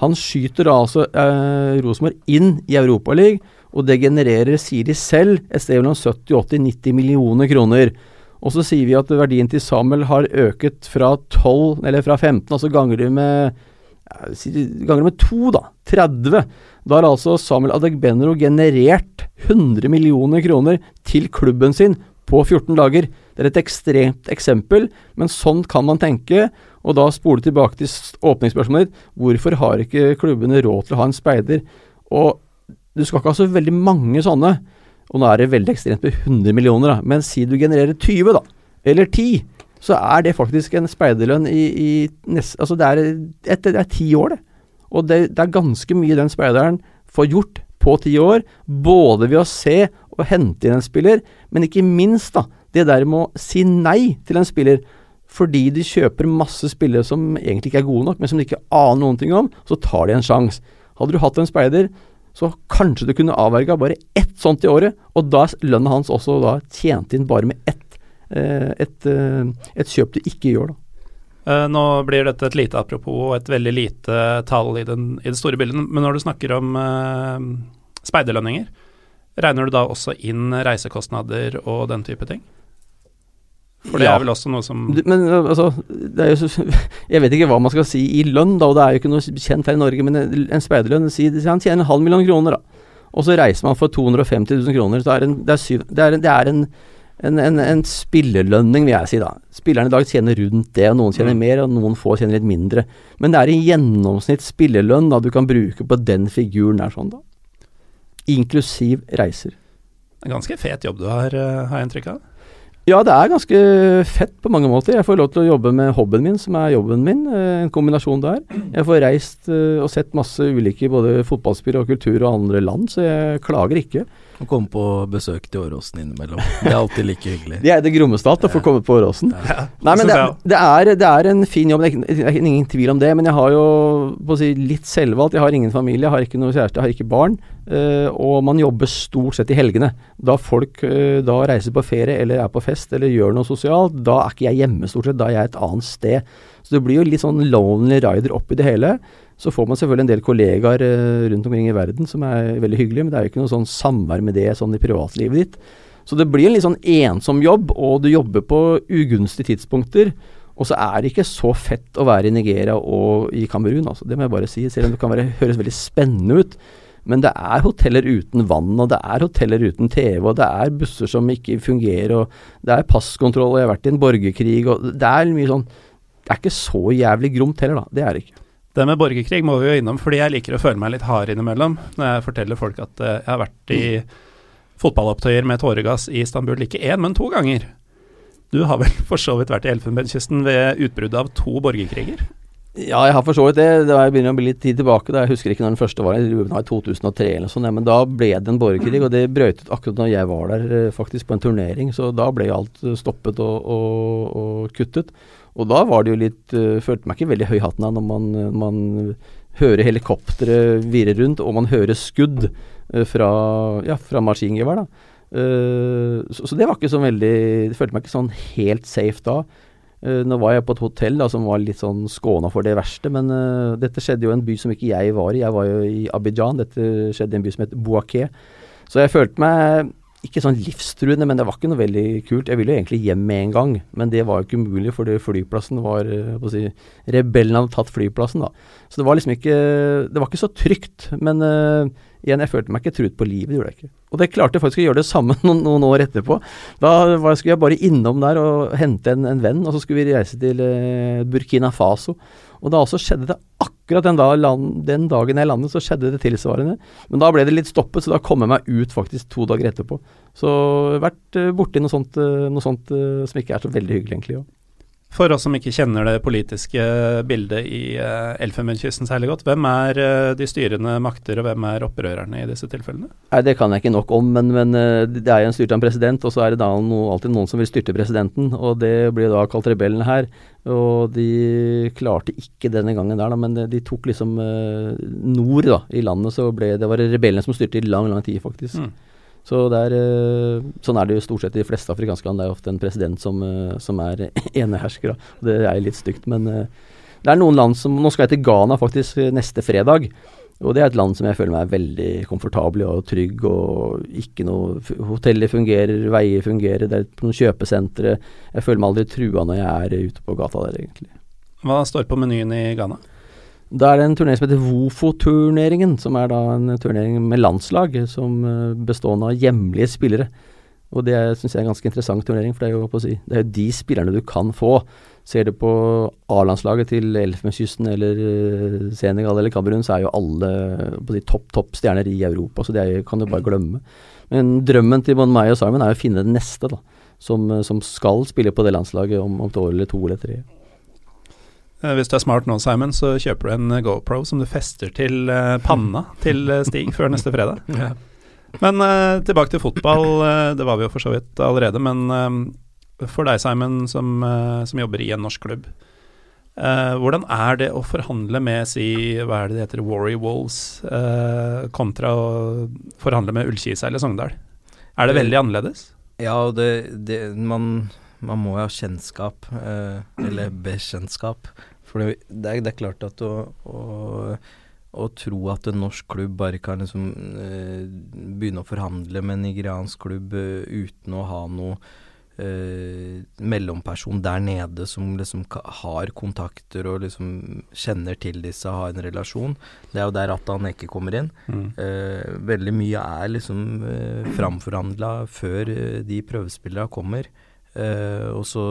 han skyter da altså eh, Rosenborg inn i Europaligaen, og det genererer, sier de selv, et sted mellom 70-80-90 millioner kroner. Og så sier vi at verdien til Samuel har øket fra 12, eller fra 15, altså ganger de med ganger med to, da. 30. Da har altså Samuel Adegbenro generert 100 millioner kroner til klubben sin på 14 dager. Det er et ekstremt eksempel, men sånn kan man tenke. Og da spole tilbake til åpningsspørsmålet ditt. Hvorfor har ikke klubbene råd til å ha en speider? Og du skal ikke ha så veldig mange sånne. Og nå er det veldig ekstremt med 100 millioner, da. Men si du genererer 20, da. Eller 10. Så er det faktisk en speiderlønn i, i nest, Altså det er, et, det er ti år, det. Og det, det er ganske mye den speideren får gjort på ti år. Både ved å se og hente inn en spiller, men ikke minst da, det der med å si nei til en spiller fordi de kjøper masse spillere som egentlig ikke er gode nok, men som de ikke aner noen ting om, så tar de en sjanse. Hadde du hatt en speider, så kanskje du kunne avverga bare ett sånt i året, og da er lønna hans også da tjent inn bare med ett, eh, et, eh, et, kjøp du ikke gjør, da. Uh, nå blir dette et lite apropos og et veldig lite tall i, den, i det store bildet, men når du snakker om eh, speiderlønninger, regner du da også inn reisekostnader og den type ting? For det ja. er vel også noe som Men altså, så, Jeg vet ikke hva man skal si i lønn, da, og det er jo ikke noe kjent her i Norge, men en speiderlønn Si Han tjener en halv million kroner, da. Og så reiser man for 250 000 kroner. Så er en, det, er syv, det, er, det er en, en, en, en spillelønning, vil jeg si, da. Spillerne i dag tjener rundt det, og noen tjener mm. mer, og noen få tjener litt mindre. Men det er en gjennomsnitt spillelønn da du kan bruke på den figuren der, sånn, da. Inklusiv reiser. En ganske fet jobb du har, har jeg inntrykk av? Ja, det er ganske fett på mange måter. Jeg får lov til å jobbe med hobbyen min, som er jobben min. Eh, en kombinasjon der. Jeg får reist eh, og sett masse ulike både fotballspill og kultur og andre land, så jeg klager ikke. Å komme på besøk til Åråsen innimellom. Det er alltid like hyggelig. det er det grommeste alt, å få komme på Åråsen. Ja. Nei, men det, det, er, det, er, en fin jobb, det er ingen tvil om det. Men jeg har jo på å si, litt selvvalgt. Jeg har ingen familie, jeg har ikke noe kjæreste, jeg har ikke barn. Uh, og man jobber stort sett i helgene. Da folk uh, da reiser på ferie eller er på fest eller gjør noe sosialt, da er ikke jeg hjemme stort sett, da er jeg et annet sted. Så det blir jo litt sånn lonely rider oppi det hele. Så får man selvfølgelig en del kollegaer uh, rundt omkring i verden som er veldig hyggelige, men det er jo ikke noe sånn samvær med det sånn i privatlivet ditt. Så det blir en litt sånn ensom jobb, og du jobber på ugunstige tidspunkter. Og så er det ikke så fett å være i Nigeria og i Kamerun, altså. Det må jeg bare si. Selv om det kan være, høres veldig spennende ut. Men det er hoteller uten vann, og det er hoteller uten TV, og det er busser som ikke fungerer, og det er passkontroll, og jeg har vært i en borgerkrig, og det er mye sånn Det er ikke så jævlig gromt heller, da. Det er det ikke. Det med borgerkrig må vi jo innom, fordi jeg liker å føle meg litt hard innimellom når jeg forteller folk at uh, jeg har vært i fotballopptøyer med tåregass i Istanbul ikke én, men to ganger. Du har vel for så vidt vært i Elfenbenskysten ved utbruddet av to borgerkriger? Ja, jeg har for så vidt det. Det begynner å bli litt tid tilbake. Da. Jeg husker ikke når den første var, i 2003 eller noe sånt. Men da ble det en borgerkrig, og det brøytet akkurat når jeg var der, eh, faktisk på en turnering. Så da ble alt stoppet og, og, og kuttet. Og da var det jo litt uh, Følte meg ikke veldig høy hatten når man, man hører helikoptre virre rundt, og man hører skudd fra, ja, fra maskingevær, da. Uh, så, så, det var ikke så veldig Det følte meg ikke sånn helt safe da. Uh, nå var jeg på et hotell da, som var litt sånn skåna for det verste, men uh, dette skjedde jo i en by som ikke jeg var i. Jeg var jo i Abidjan. Dette skjedde i en by som het Bouaké. Så jeg følte meg ikke sånn livstruende, men det var ikke noe veldig kult. Jeg ville jo egentlig hjem med en gang, men det var jo ikke mulig, fordi flyplassen var eh, på å si, Rebellene hadde tatt flyplassen, da. Så det var liksom ikke Det var ikke så trygt. Men uh, igjen, jeg følte meg ikke truet på livet, gjorde jeg ikke. Og det klarte jeg faktisk å gjøre det samme noen, noen år etterpå. Da var, skulle jeg bare innom der og hente en, en venn, og så skulle vi reise til eh, Burkina Faso. Og da også skjedde det akkurat den, da, land, den, dagen jeg landet, så skjedde det tilsvarende. Men da ble det litt stoppet, så da kom jeg meg ut faktisk to dager etterpå. Så vært uh, borti noe sånt, uh, noe sånt uh, som ikke er så veldig hyggelig, egentlig. Også. For oss som ikke kjenner det politiske bildet i uh, Elfenbenskysten særlig godt, hvem er uh, de styrende makter, og hvem er opprørerne i disse tilfellene? Nei, Det kan jeg ikke nok om, men, men uh, det er jo en styrt av en president, og så er det da no, alltid noen som vil styrte presidenten, og det blir da kalt rebellene her. Og de klarte ikke denne gangen der, da, men de tok liksom nord da, i landet, så ble det var rebellene som styrte i lang, lang tid, faktisk. Mm. Så er, eh, sånn er det jo stort sett i de fleste afrikanske land. Det er ofte en president som, eh, som er enehersker. Det er litt stygt, men eh, det er noen land som Nå skal jeg til Ghana faktisk neste fredag. Og det er et land som jeg føler meg veldig komfortabel og trygg, og ikke noe Hoteller fungerer, veier fungerer, det er noen kjøpesentre. Jeg føler meg aldri trua når jeg er ute på gata der, egentlig. Hva står på menyen i Ghana? Da er det en turnering som heter Wofo-turneringen, som er da en turnering med landslag som eh, bestående av hjemlige spillere. Og det syns jeg er en ganske interessant turnering, for det er jo, si, det er jo de spillerne du kan få. Ser du på A-landslaget til Elfenbenskysten eller uh, Senegal eller Kamerun, så er jo alle si, topp, topp stjerner i Europa, så det kan du bare glemme. Men drømmen til både meg og Simon er å finne den neste, da. Som, som skal spille på det landslaget om, om et år eller to eller tre. Eh, hvis du er smart nå, Simon, så kjøper du en GoPro som du fester til uh, panna til Stig før neste fredag. Ja. Men tilbake til fotball. Det var vi jo for så vidt allerede. Men for deg, Simon, som, som, jobber i en norsk klubb. hvordan er det å forhandle med, si, hva er det det heter, Warrior Wolves, kontra å forhandle med Ullkisa eller Sogndal? Er det veldig annerledes? Ja, det, det, man, man, må jo ha kjennskap, eller bekjentskap. For det, det, er, klart at å, å å tro at en norsk klubb bare kan liksom eh, begynne å forhandle med en nigeriansk klubb eh, uten å ha noe eh, mellomperson der nede som liksom har kontakter og liksom kjenner til disse, har en relasjon. Det er jo der Atan ikke kommer inn. Mm. Eh, veldig mye er liksom eh, framforhandla før eh, de prøvespillerne kommer. Eh, og så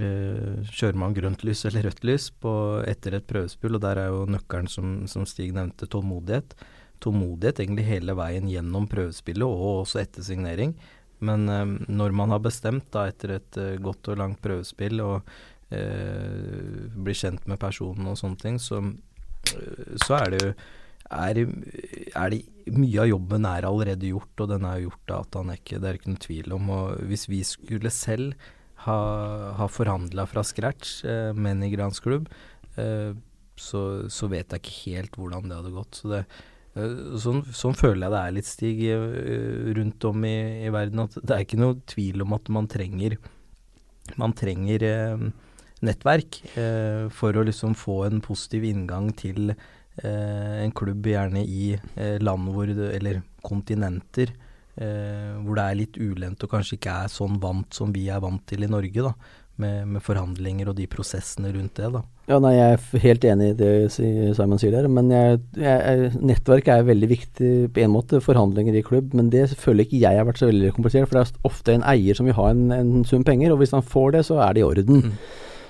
kjører man grønt lys eller rødt lys på, etter et prøvespill, og der er jo nøkkelen, som, som, Stig nevnte, tålmodighet. Tålmodighet egentlig hele veien gjennom prøvespillet, og også etter signering. Men eh, når man har bestemt, da etter et eh, godt og langt prøvespill, og blir kjent med personen og sånne ting, så, så er det jo er, er det, Mye av jobben er allerede gjort, og den er gjort av Atanekke, det er ikke noe tvil om. Og hvis vi skulle selv har ha forhandla fra scratch eh, med nigeriansk klubb, eh, så, så, vet jeg ikke helt hvordan det hadde gått. Så det, eh, sånn, sånn, føler jeg det er litt, Stig, eh, rundt om i, i, verden. At det er ikke noe tvil om at man trenger, man trenger eh, nettverk eh, for å liksom få en positiv inngang til en klubb, gjerne i land hvor det, Eller kontinenter hvor det er litt ulendt og kanskje ikke er sånn vant som vi er vant til i Norge, da. Med, med forhandlinger og de prosessene rundt det, da. Ja, nei, Jeg er helt enig i det Simon sier der, men jeg, jeg, nettverk er veldig viktig på en måte. Forhandlinger i klubb, men det føler ikke jeg har vært så veldig komplisert. For det er ofte en eier som vil ha en, en sum penger, og hvis han får det, så er det i orden. Mm.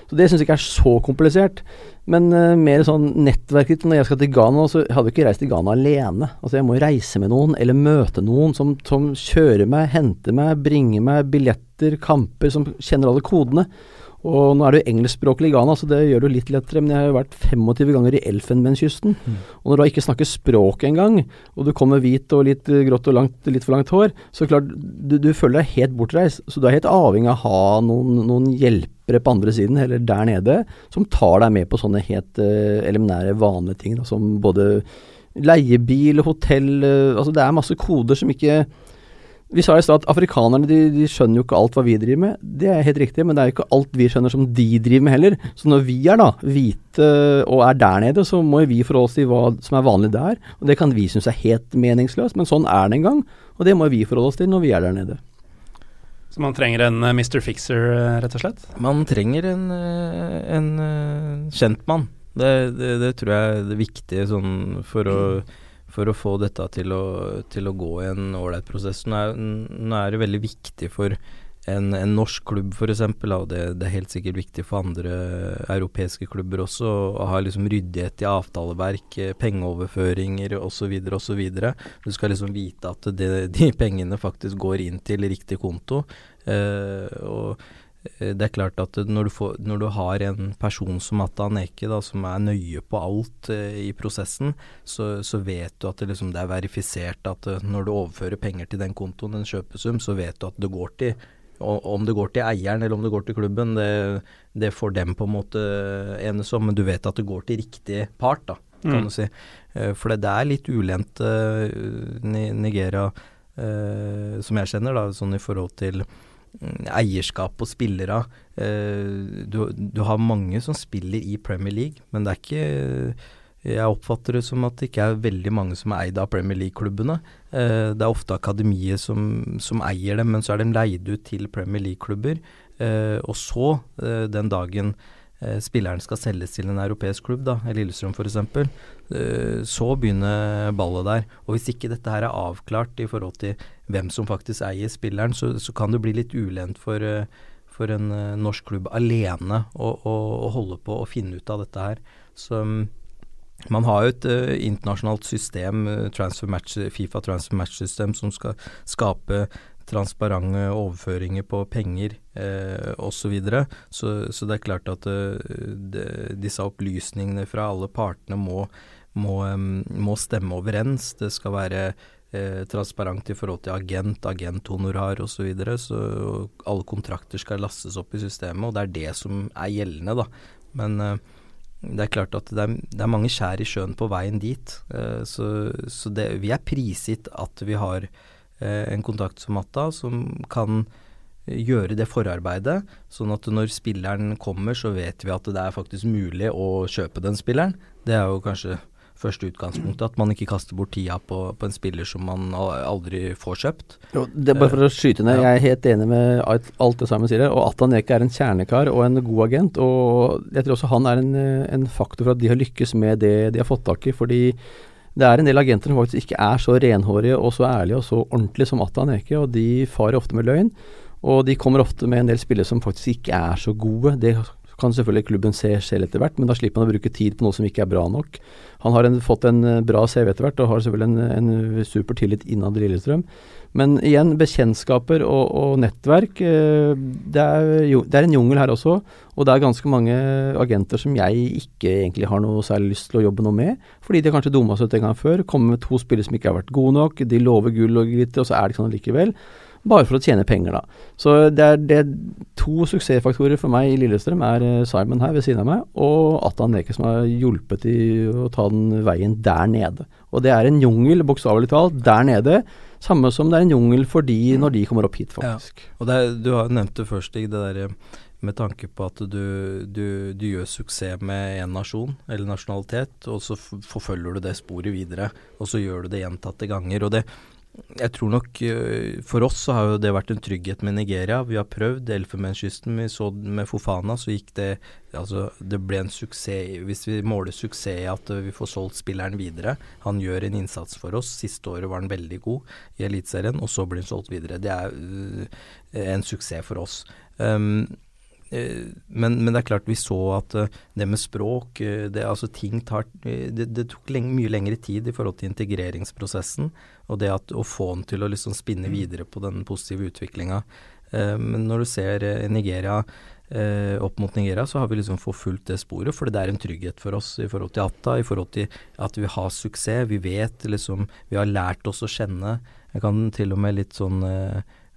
Så det syns jeg ikke er så komplisert. Men uh, mer sånn nettverket Når jeg skal til Ghana, så hadde jeg ikke reist til Ghana alene. Altså Jeg må reise med noen, eller møte noen som, som kjører meg, henter meg, bringer meg billetter, kamper, som kjenner alle kodene. Og nå er det jo engelskspråklig i Ghana, så det gjør det jo litt lettere. Men jeg har jo vært 25 ganger i Elfenbenskysten. Mm. Og når du da ikke snakker språk engang, og du kommer hvit og litt grått og langt, litt for langt hår, så klart du, du føler deg helt bortreist. Så du er helt avhengig av å ha noen, noen hjelpere på andre siden, eller der nede, som tar deg med på sånne helt uh, eliminære, vanlige ting, da, som både leiebil, hotell uh, Altså det er masse koder som ikke vi sa i stad at afrikanerne de, de, skjønner jo ikke alt hva vi driver med. Det er helt riktig, men det er jo ikke alt vi skjønner som de driver med heller. Så når vi er da hvite og er der nede, så må vi forholde oss til hva som er vanlig der. Og det kan vi synes er helt meningsløst, men sånn er det en gang. Og det må vi forholde oss til når vi er der nede. Så man trenger en uh, eh, Mr. Fixer, uh, rett og slett? Man trenger en, uh, en kjentmann. Det, det, det, tror jeg er det viktige sånn for å for å få dette til å, til å gå i en ålreit prosess. Nå er, nå er, det veldig viktig for en, en norsk klubb f.eks., og det, det, er helt sikkert viktig for andre europeiske klubber også, å ha liksom ryddighet i avtaleverk, pengeoverføringer osv. osv. Du skal liksom vite at det, de pengene faktisk går inn til riktig konto. Eh, og Eh, det er klart at når du, får, når du har en person som Atta Aneke, da, som er nøye på alt eh, i prosessen, så, så, vet du at det, liksom, det er verifisert at uh, når du overfører penger til den kontoen, en kjøpesum, så vet du at det går til Om det går til eieren eller om det går til klubben, det, det får dem på en måte enes om, men du vet at det går til riktig part, da, kan mm. du si. Uh, for det, er litt ulendt uh, Nigeria, som jeg kjenner, da, sånn i forhold til eierskap og spillere. Eh, du, du, har mange som spiller i Premier League, men det er ikke Jeg oppfatter det som at det ikke er veldig mange som er eid av Premier League-klubbene. Eh, det er ofte akademiet som, som, eier dem, men så er de leid ut til Premier League-klubber. Eh, og så, den dagen spilleren skal selges til en europeisk klubb, da, Lillestrøm f.eks., så begynner ballet der. Og hvis ikke dette her er avklart i forhold til hvem som faktisk eier spilleren, så, så kan det bli litt ulendt for, for en norsk klubb alene å, å, å, holde på å finne ut av dette her. Så man har jo et uh, internasjonalt system, uh, transfer match, Fifa transfer match-system, som skal skape transparente overføringer på penger eh, osv. Så, videre. så Så det er klart at uh, de, disse opplysningene fra alle partene må, må, um, må stemme overens. Det skal være eh, transparent i forhold til agent, agenthonorar osv. Så, videre. så alle kontrakter skal lastes opp i systemet, og det er det som er gjeldende, da. Men eh, det er klart at det er, det er, mange skjær i sjøen på veien dit. Uh, så, så det, vi er prisgitt at vi har uh, en kontakt som Matta som kan gjøre det forarbeidet, sånn at når spilleren kommer, så vet vi at det er faktisk mulig å kjøpe den spilleren. Det er jo kanskje første utgangspunktet. At man ikke kaster bort tida på, på en spiller som man aldri får kjøpt. Jo, det er bare for å skyte ned, jeg er helt enig med alt det Simon sier. Og Atan Eke er en kjernekar og en god agent. Og jeg tror også han er en, en faktor for at de har lykkes med det de har fått tak i. fordi det er en del agenter som faktisk ikke er så renhårige og så ærlige og så ordentlige som Atan Eke, og de farer ofte med løgn. Og de kommer ofte med en del spillere som faktisk ikke er så gode. Det kan selvfølgelig klubben se selv etter hvert, men da slipper man å bruke tid på noe som ikke er bra nok. Han har en, fått en eh, bra CV etter hvert, og har selvfølgelig en, en super tillit innad i Lillestrøm. Men igjen, bekjentskaper og, og nettverk. Eh, det er, det er, en jungel her også, og det er ganske mange agenter som jeg ikke egentlig har noe særlig lyst til å jobbe noe med, fordi de kanskje dumma seg ut en gang før, kommer med to spillere som ikke har vært gode nok, de lover gull og glitter, og så er det ikke sånn likevel bare for å tjene penger, da. Så det er, det er to suksessfaktorer for meg i Lillestrøm er eh, Simon her ved siden av meg, og Atan Leke som har hjulpet i å ta den veien der nede. Og det er en jungel, bokstavelig talt, der nede. Samme som det er en jungel for de når de kommer opp hit, faktisk. Ja. Og er, du har nevnt det først, Stig, det derre med tanke på at du, du, du, gjør suksess med én nasjon eller nasjonalitet, og så forfølger du det sporet videre, og så gjør du det gjentatte ganger. og det jeg tror nok eh, For oss så har jo det vært en trygghet med Nigeria. Vi har prøvd Elfenbenskysten. Vi så med Fofana, så gikk det Altså, det ble en suksess Hvis vi måler suksess i at vi får solgt spilleren videre Han gjør en innsats for oss. Siste året var han veldig god i Eliteserien, og så blir han solgt videre. Det er uh, en suksess for oss. Um, men, men, det er klart vi så at det med språk det, altså ting tar, det, det tok lenge, mye lengre tid i forhold til integreringsprosessen. Og det at, å få den til å liksom spinne mm. videre på den positive utviklinga. Eh, men når du ser eh, Nigeria eh, opp mot Nigeria, så har vi liksom forfulgt det sporet. For det er en trygghet for oss i forhold til Atta, i forhold til at vi har suksess. Vi vet liksom Vi har lært oss å kjenne. Jeg kan til og med litt sånn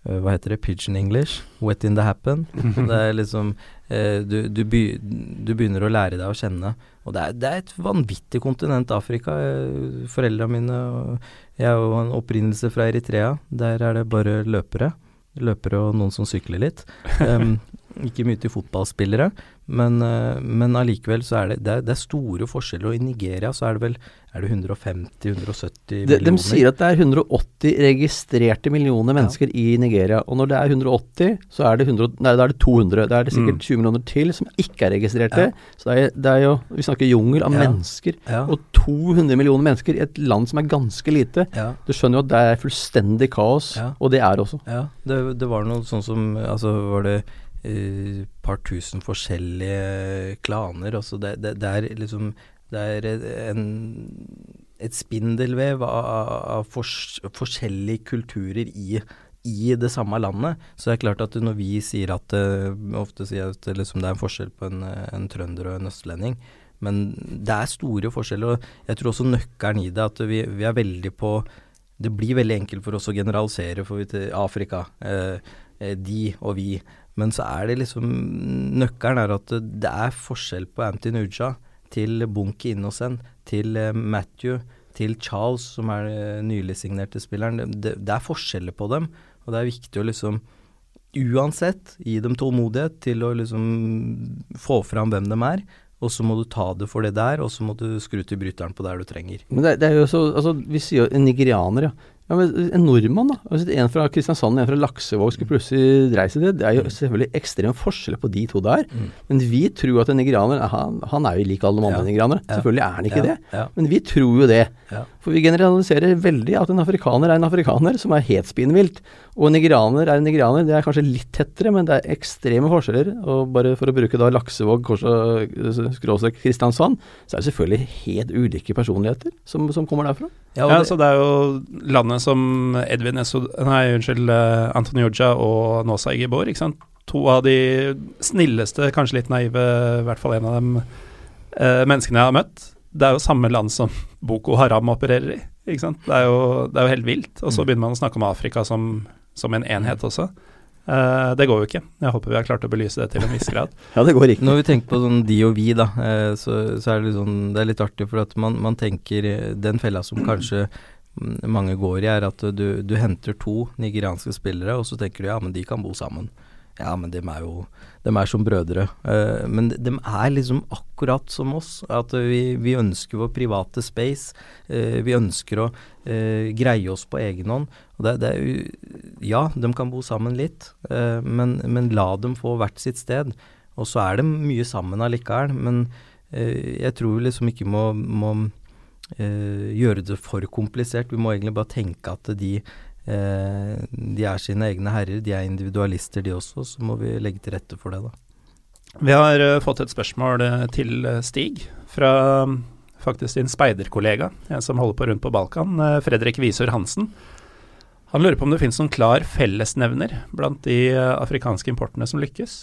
hva heter det, pigeon English, wet in the happen. Det er liksom eh, du, du, by, du, begynner å lære deg å kjenne. Og det er, det er et vanvittig kontinent, Afrika. Foreldra mine og Jeg har jo en opprinnelse fra Eritrea. Der er det bare løpere. Løpere og noen som sykler litt. Um, ikke mye til fotballspillere, men, uh, men allikevel så er det, det det er store forskjeller. Og i Nigeria så er det vel er det 150-170 millioner? De, sier at det er 180 registrerte millioner mennesker ja. i Nigeria. Og når det er 180, så er det, 100, nei, er det 200. Da er det sikkert mm. 20 millioner til som ikke er registrerte. Ja. Så det er, det er, jo Vi snakker jungel av ja. mennesker. Og 200 millioner mennesker i et land som er ganske lite. Du skjønner jo at det er fullstendig kaos, og det er også. Ja, det, det var noe sånn som Altså var det et uh, par tusen forskjellige klaner. Altså det, det, det, er liksom det er en, et spindelvev av, av fors, forskjellige kulturer i, i, det samme landet. Så det er klart at når vi sier at uh, Ofte sier at liksom det er en forskjell på en, en, trønder og en østlending. Men det er store forskjeller. og Jeg tror også nøkkelen i det at vi, vi er veldig på Det blir veldig enkelt for oss å generalisere for vi til Afrika. Eh, de og vi. Men så er det liksom Nøkkelen er at det er forskjell på Anti Nuja til Bunki Innocent, til eh, Matthew, til Charles, som er den nylig signerte spilleren. Det, det, er forskjeller på dem, og det er viktig å liksom uansett gi dem tålmodighet til å liksom få fram hvem de er. Og så må du ta det for det der, og så må du skru til bryteren på der du trenger. Men det, det er jo så, altså Vi sier jo nigerianer, ja. Ja, men En nordmann, da. Altså, en fra Kristiansand og en fra Laksevåg skulle plutselig reise det. Det er jo selvfølgelig ekstrem forskjell på de to der. Mm. Men vi tror at en nigerianer han, han er jo lik alle de andre Ja. nigerianere. Ja. Selvfølgelig er han ikke Ja, det. Men vi tror jo det. For vi generaliserer veldig at en afrikaner er en afrikaner som er helt spinnvilt. Og nigerianer er en nigerianer. Det er kanskje litt tettere, men det er ekstreme forskjeller. Og bare for å bruke da Laksevåg, skråstrek Kristiansand, så er det selvfølgelig helt ulike personligheter som, som kommer derfra. Ja, Ja, så det er jo landet som Edvin Esod... Nei, unnskyld, uh, Antonioja og Nåsa Igibor, ikke sant. To av de snilleste, kanskje litt naive, i hvert fall en av dem, eh, menneskene jeg har møtt. Det er jo samme land som Boko Haram opererer i, ikke sant. Det er jo, det er jo helt vilt. Og så Mm. begynner man å snakke om Afrika som, som en enhet også. Uh, det går jo ikke. Jeg håper vi har klart å belyse det til en viss grad. Ja, det går ikke. Når vi tenker på sånn de og vi, da, uh, så, så er det sånn Det er litt artig, for at man, man tenker eh, Den fella som kanskje mange går i, er at du, du henter to nigerianske spillere, og så tenker du ja, men de kan bo sammen. Ja, men dem er jo dem er som brødre. Uh, men de er liksom akkurat som oss. At vi, vi ønsker vår private space. Eh, vi ønsker å eh, greie oss på egen hånd. Og det, det Ja, de kan bo sammen litt, eh, men, men la dem få hvert sitt sted. Og så er de mye sammen allikevel, men eh, jeg tror vi liksom ikke må, må eh, gjøre det for komplisert. Vi må egentlig bare tenke at de, eh, de er sine egne herrer, de er individualister de også, så må vi legge til rette for det, da. Vi har eh, fått et spørsmål eh, til Stig fra faktisk din speiderkollega, en som holder på rundt på Balkan, Fredrik Visør Hansen. Han lurer på om det finnes noen klar fellesnevner blant de eh, afrikanske importene som lykkes.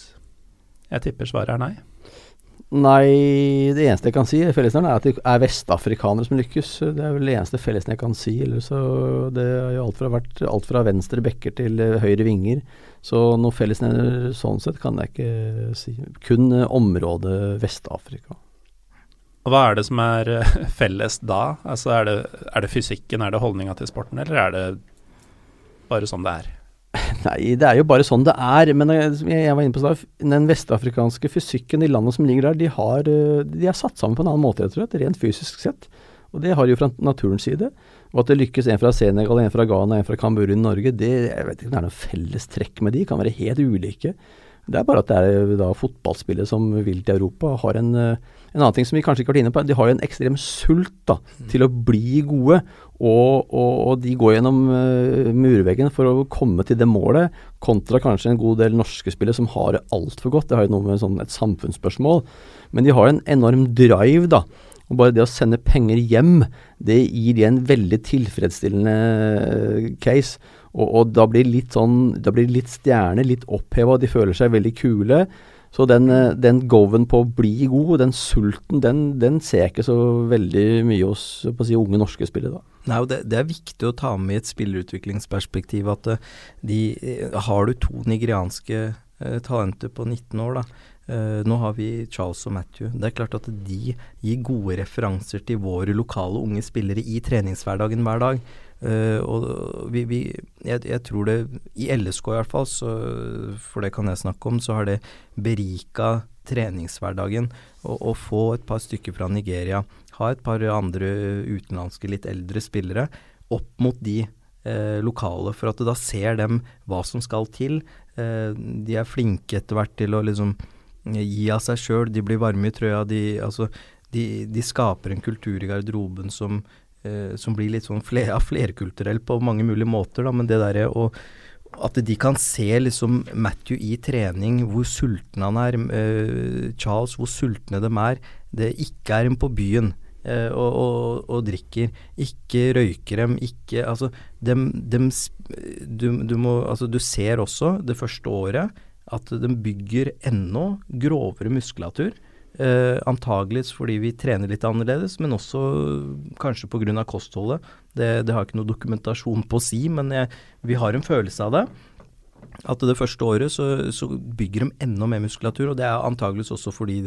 Jeg tipper svaret er nei. Nei, det eneste jeg kan si, fellesnevneren er at det er vestafrikanere som lykkes. Det er vel det eneste fellesnevnet jeg kan si. Ellers så det har jo alt fra, vært alt fra venstre bekker til eh, høyre vinger. Så noe fellesnevner sånn sett kan jeg ikke si. Kun eh, området Vest-Afrika. Og hva er det som er felles da? Altså er det, er det fysikken, er det holdninga til sporten, eller er det bare sånn det er? Nei, det er jo bare sånn det er. Men jeg, var inne på den vestafrikanske fysikken, i landet som ligger der, de har, eh, de er satt sammen på en annen måte, rett og slett. Rent fysisk sett. Og det har de jo fra naturens side. Og at det lykkes en fra Senegal, en fra Ghana, en fra Kamburu i Norge, det jeg vet ikke om det er noe felles trekk med de. Kan være helt ulike. Det er bare at det er da fotballspillere som vil til Europa. Har en, eh, en annen ting som vi kanskje ikke har vært inne på, de har jo en ekstrem sult da, til å bli gode. Og, og, og de går gjennom uh, murveggen for å komme til det målet, kontra kanskje en god del norske spillere som har det altfor godt. Det har jo noe med sånn et samfunnsspørsmål. Men de har en enorm drive, da. Og bare det å sende penger hjem, det gir de en veldig tilfredsstillende eh, case. Og, og da blir litt sånn Da blir litt stjerne, litt oppheva, de føler seg veldig kule. Så den, eh, den goven på å bli god, den sulten, den, den ser jeg ikke så veldig mye hos si, unge norske spillere. da. Nei, det, det er viktig å ta med i et spillerutviklingsperspektiv at eh, de, eh, har du to nigerianske eh, talenter på 19 år, da. Uh, nå har vi Charles og Matthew. Det er klart at de gir gode referanser til våre lokale unge spillere i treningshverdagen hver dag. Eh, og vi, vi jeg, jeg tror det, i LSK i hvert fall, så, for det kan jeg snakke om, så har det berika treningshverdagen å få et par stykker fra Nigeria, ha et par andre utenlandske, litt eldre spillere opp mot de eh, lokale, for at da ser dem hva som skal til. Eh, de er flinke etter hvert til å liksom eh, gi av seg sjøl, de blir varme i trøya. De, altså, de, de skaper en kultur i garderoben som, som blir litt sånn fler, flerkulturell på mange mulige måter, da, men det derre å at de kan se liksom Matthew i trening, hvor sulten han er. eh, Charles, hvor sultne de er. Det ikke er en på byen eh, og, og, og drikker. Ikke røyker dem. Ikke Altså, dem, dem du, du må Altså, du ser også det første året at de bygger enda grovere muskulatur. Eh, antageligvis fordi vi trener litt annerledes, men også kanskje pga. kostholdet. Det, det har ikke noe dokumentasjon på å si, men jeg, vi har en følelse av det. At det første året så, så bygger de enda mer muskulatur, og det er antageligvis også fordi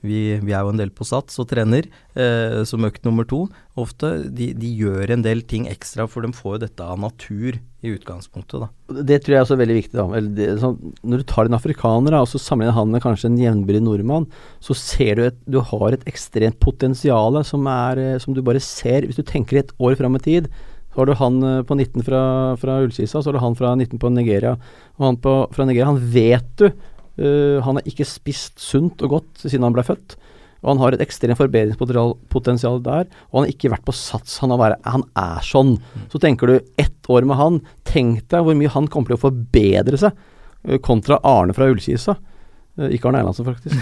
vi, vi er jo en del på sats og trener, eh, som økt nummer to ofte. De, de gjør en del ting ekstra, for de får jo dette av natur i utgangspunktet, da. Det tror jeg også er veldig viktig. det, sånn, når du tar en afrikaner da, og så sammenligner han med kanskje en jevnbyrdig nordmann, så ser du at du har et ekstremt potensial som, er, eh, som du bare ser Hvis du tenker et år fram i tid, Så har du han eh, på 19 fra, fra Ullkisa, så har du han fra 19 på Nigeria. Og han på, fra Nigeria, han vet du uh, Han har ikke spist sunt og godt siden han ble født. Og han har et ekstremt forbedringspotensial der. Og han har ikke vært på sats. Han, er, han er sånn. Så tenker du ett år med han. Tenk deg hvor mye han kommer til å forbedre seg uh, kontra Arne fra Ullkisa. Uh, ikke Arne Erlandsen, faktisk.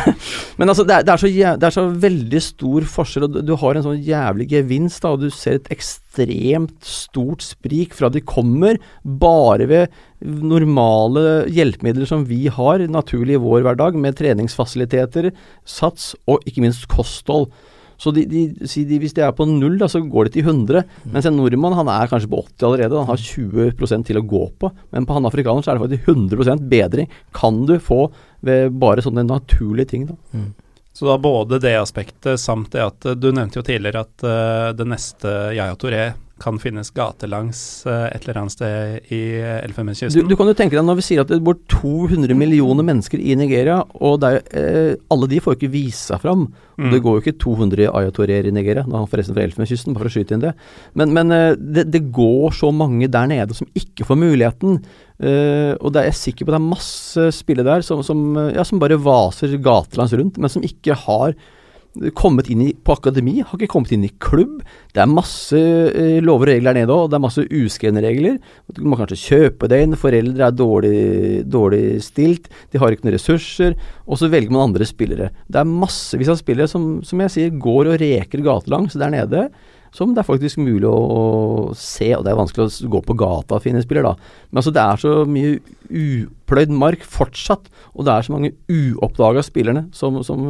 Men altså, det er, det, er så, det er, så, veldig stor forskjell, og du, du har en sånn jævlig gevinst, da, og du ser et ekstremt stort sprik fra de kommer, bare ved normale hjelpemidler som vi har naturlig i vår hverdag, med treningsfasiliteter, sats og ikke minst kosthold. Så de, de, de, hvis de er på null, da, så går de til 100. Mm. Mens en nordmann han er kanskje på 80 allerede. Han har 20% til å gå på. Men på han afrikaner så er det faktisk 100% bedring. Kan du få ved bare sånne naturlige ting. da. Mm. Så da både det aspektet samt det at du nevnte jo tidligere at uh, det neste Yaya Touré kan finnes gatelangs uh, et eller annet sted i Elfenbenskysten. Du, du, kan jo tenke deg når vi sier at det bor 200 millioner mennesker i Nigeria, og er, eh, alle de får jo ikke vise seg fram. Mm. Det går jo ikke 200 ayatoreer i Nigeria, er han forresten fra Elfenbenskysten, bare for å skyte inn det. Men, men det, det, går så mange der nede som ikke får muligheten. Uh, og det er jeg sikker på det er masse spillere der som, som, ja, som bare vaser gatelangs rundt, men som ikke har kommet inn i, på akademi, har ikke kommet inn i klubb. Det er masse eh, lover og regler der nede òg, det er masse uskrevne regler. Du må kanskje kjøpe deg inn, foreldre er dårlig, dårlig, stilt, de har ikke noen ressurser, og så velger man andre spillere. Det er massevis av spillere som, som jeg sier, går og reker gatelangs der nede som det er faktisk mulig å, se. Og det er vanskelig å gå på gata og finne spiller, da. Men altså, det er så mye upløyd mark fortsatt, og det er så mange uoppdaga spillerne som, som,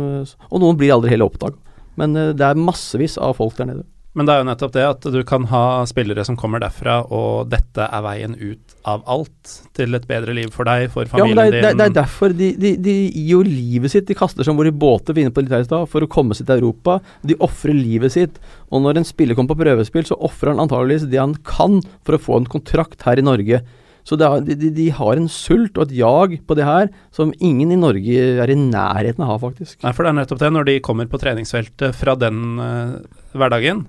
Og noen blir aldri heller oppdaga. Men uh, det er massevis av folk der nede. Men det er jo nettopp det at du kan ha spillere som kommer derfra, og dette er veien ut av alt til et bedre liv for deg, for familien ja, det er, din. Det er derfor de, de, de, gir jo livet sitt. De kaster som hvor i båter vi på litt her i stad, for å komme seg til Europa. De ofrer livet sitt. Og når en spiller kommer på prøvespill, så ofrer han antageligvis det han kan for å få en kontrakt her i Norge. Så er, de, de, har en sult og et jag på det her som ingen i Norge er i nærheten av å ha, faktisk. Nei, for det er nettopp det. Når de kommer på treningsfeltet fra den uh, hverdagen,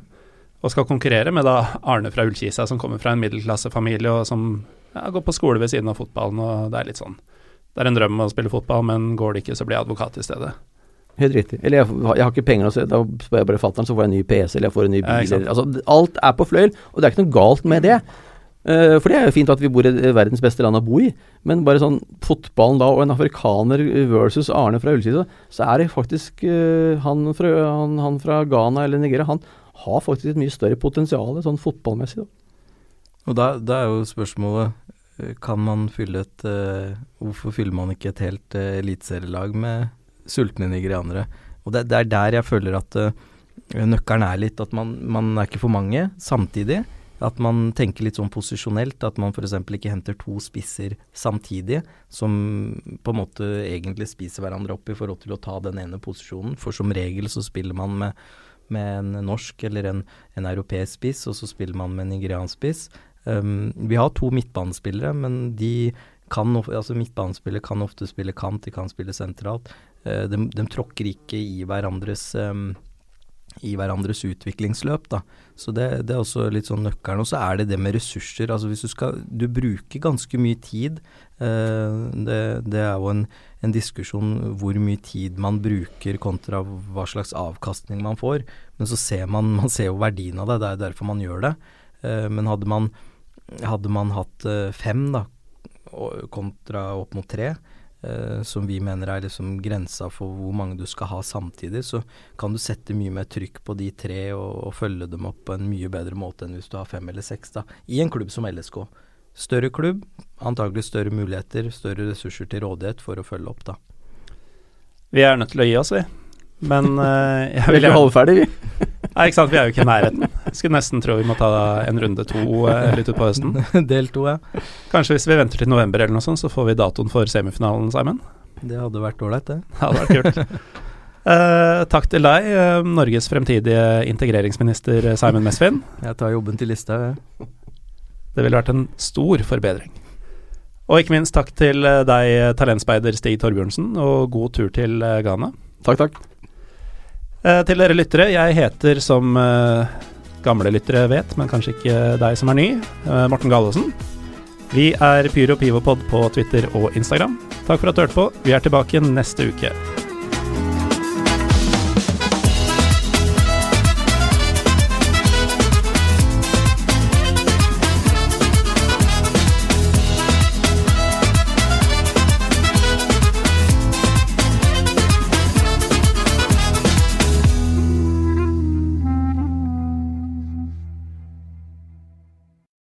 og skal konkurrere med da Arne fra Ullkisa, som kommer fra en middelklassefamilie og som ja, går på skole ved siden av fotballen, og det er litt sånn Det er en drøm å spille fotball, men går det ikke, så blir jeg advokat i stedet. Helt riktig. Eller jeg, jeg har ikke penger, så da spør jeg bare fatter'n, så får jeg en ny PC, eller jeg får en ny bil. Ja, altså, alt er på fløyel, og det er ikke noe galt med det. Uh, for det er jo fint at vi bor i verdens beste land å bo i, men bare sånn fotballen da, og en afrikaner versus Arne fra Ullkisa, så er det faktisk uh, han, fra, han, han, fra, Ghana eller Nigeria, han, har faktisk et mye større potensial sånn fotballmessig. Da. Og da, da, er jo spørsmålet eh, kan man fylle et uh, Hvorfor fyller man ikke et helt uh, eliteserielag med sultne nigerianere? Og det, det, er der jeg føler at uh, nøkkelen er litt at man, man, er ikke for mange samtidig. At man tenker litt sånn posisjonelt, at man f.eks. ikke henter to spisser samtidig, som på en måte egentlig spiser hverandre opp i forhold til å ta den ene posisjonen. For som regel så spiller man med med en norsk eller en, en europeisk spiss, og så spiller man med en nigeriansk spiss. Um, vi har to midtbanespillere, men de kan, altså midtbanespillere kan ofte spille kant, de kan spille sentralt. Uh, de, de, tråkker ikke i hverandres um, i hverandres utviklingsløp. Da. Så det, det, er også litt sånn nøkkelen. Og så er det det med ressurser. Altså hvis du skal Du bruker ganske mye tid. Eh, det, det, er jo en, en, diskusjon hvor mye tid man bruker kontra hva slags avkastning man får. Men så ser man, man ser jo verdien av det. Det er derfor man gjør det. Eh, men hadde man, hadde man hatt eh, fem da, kontra opp mot tre, Uh, som vi mener er liksom grensa for hvor mange du skal ha samtidig, så kan du sette mye mer trykk på de tre og, og, følge dem opp på en mye bedre måte enn hvis du har fem eller seks da, i en klubb som LSK. Større klubb, antagelig større muligheter, større ressurser til rådighet for å følge opp, da. Vi er nødt til å gi oss, vi. Men uh, jeg vil holde ferdig, vi. Nei, ikke sant. Vi er jo ikke i nærheten. Skulle nesten tro vi må ta en runde to eh, litt utpå høsten. Del to, ja. Kanskje hvis vi venter til november eller noe sånt, så får vi datoen for semifinalen, Simon? Det hadde vært ålreit, det. Det hadde vært kult. Uh, takk til deg, uh, Norges fremtidige integreringsminister Simon Mesvin. Jeg tar jobben til lista, jeg. Det ville vært en stor forbedring. Og ikke minst takk til deg, talentspeider Stig Torbjørnsen, og god tur til Ghana. Takk, takk. Eh, til dere lyttere, jeg heter som eh, gamle lyttere vet, men kanskje ikke deg som er ny. Eh, Morten Gallaasen. Vi er Pyro Pivopod på Twitter og Instagram. Takk for at du hørte på. Vi er tilbake neste uke.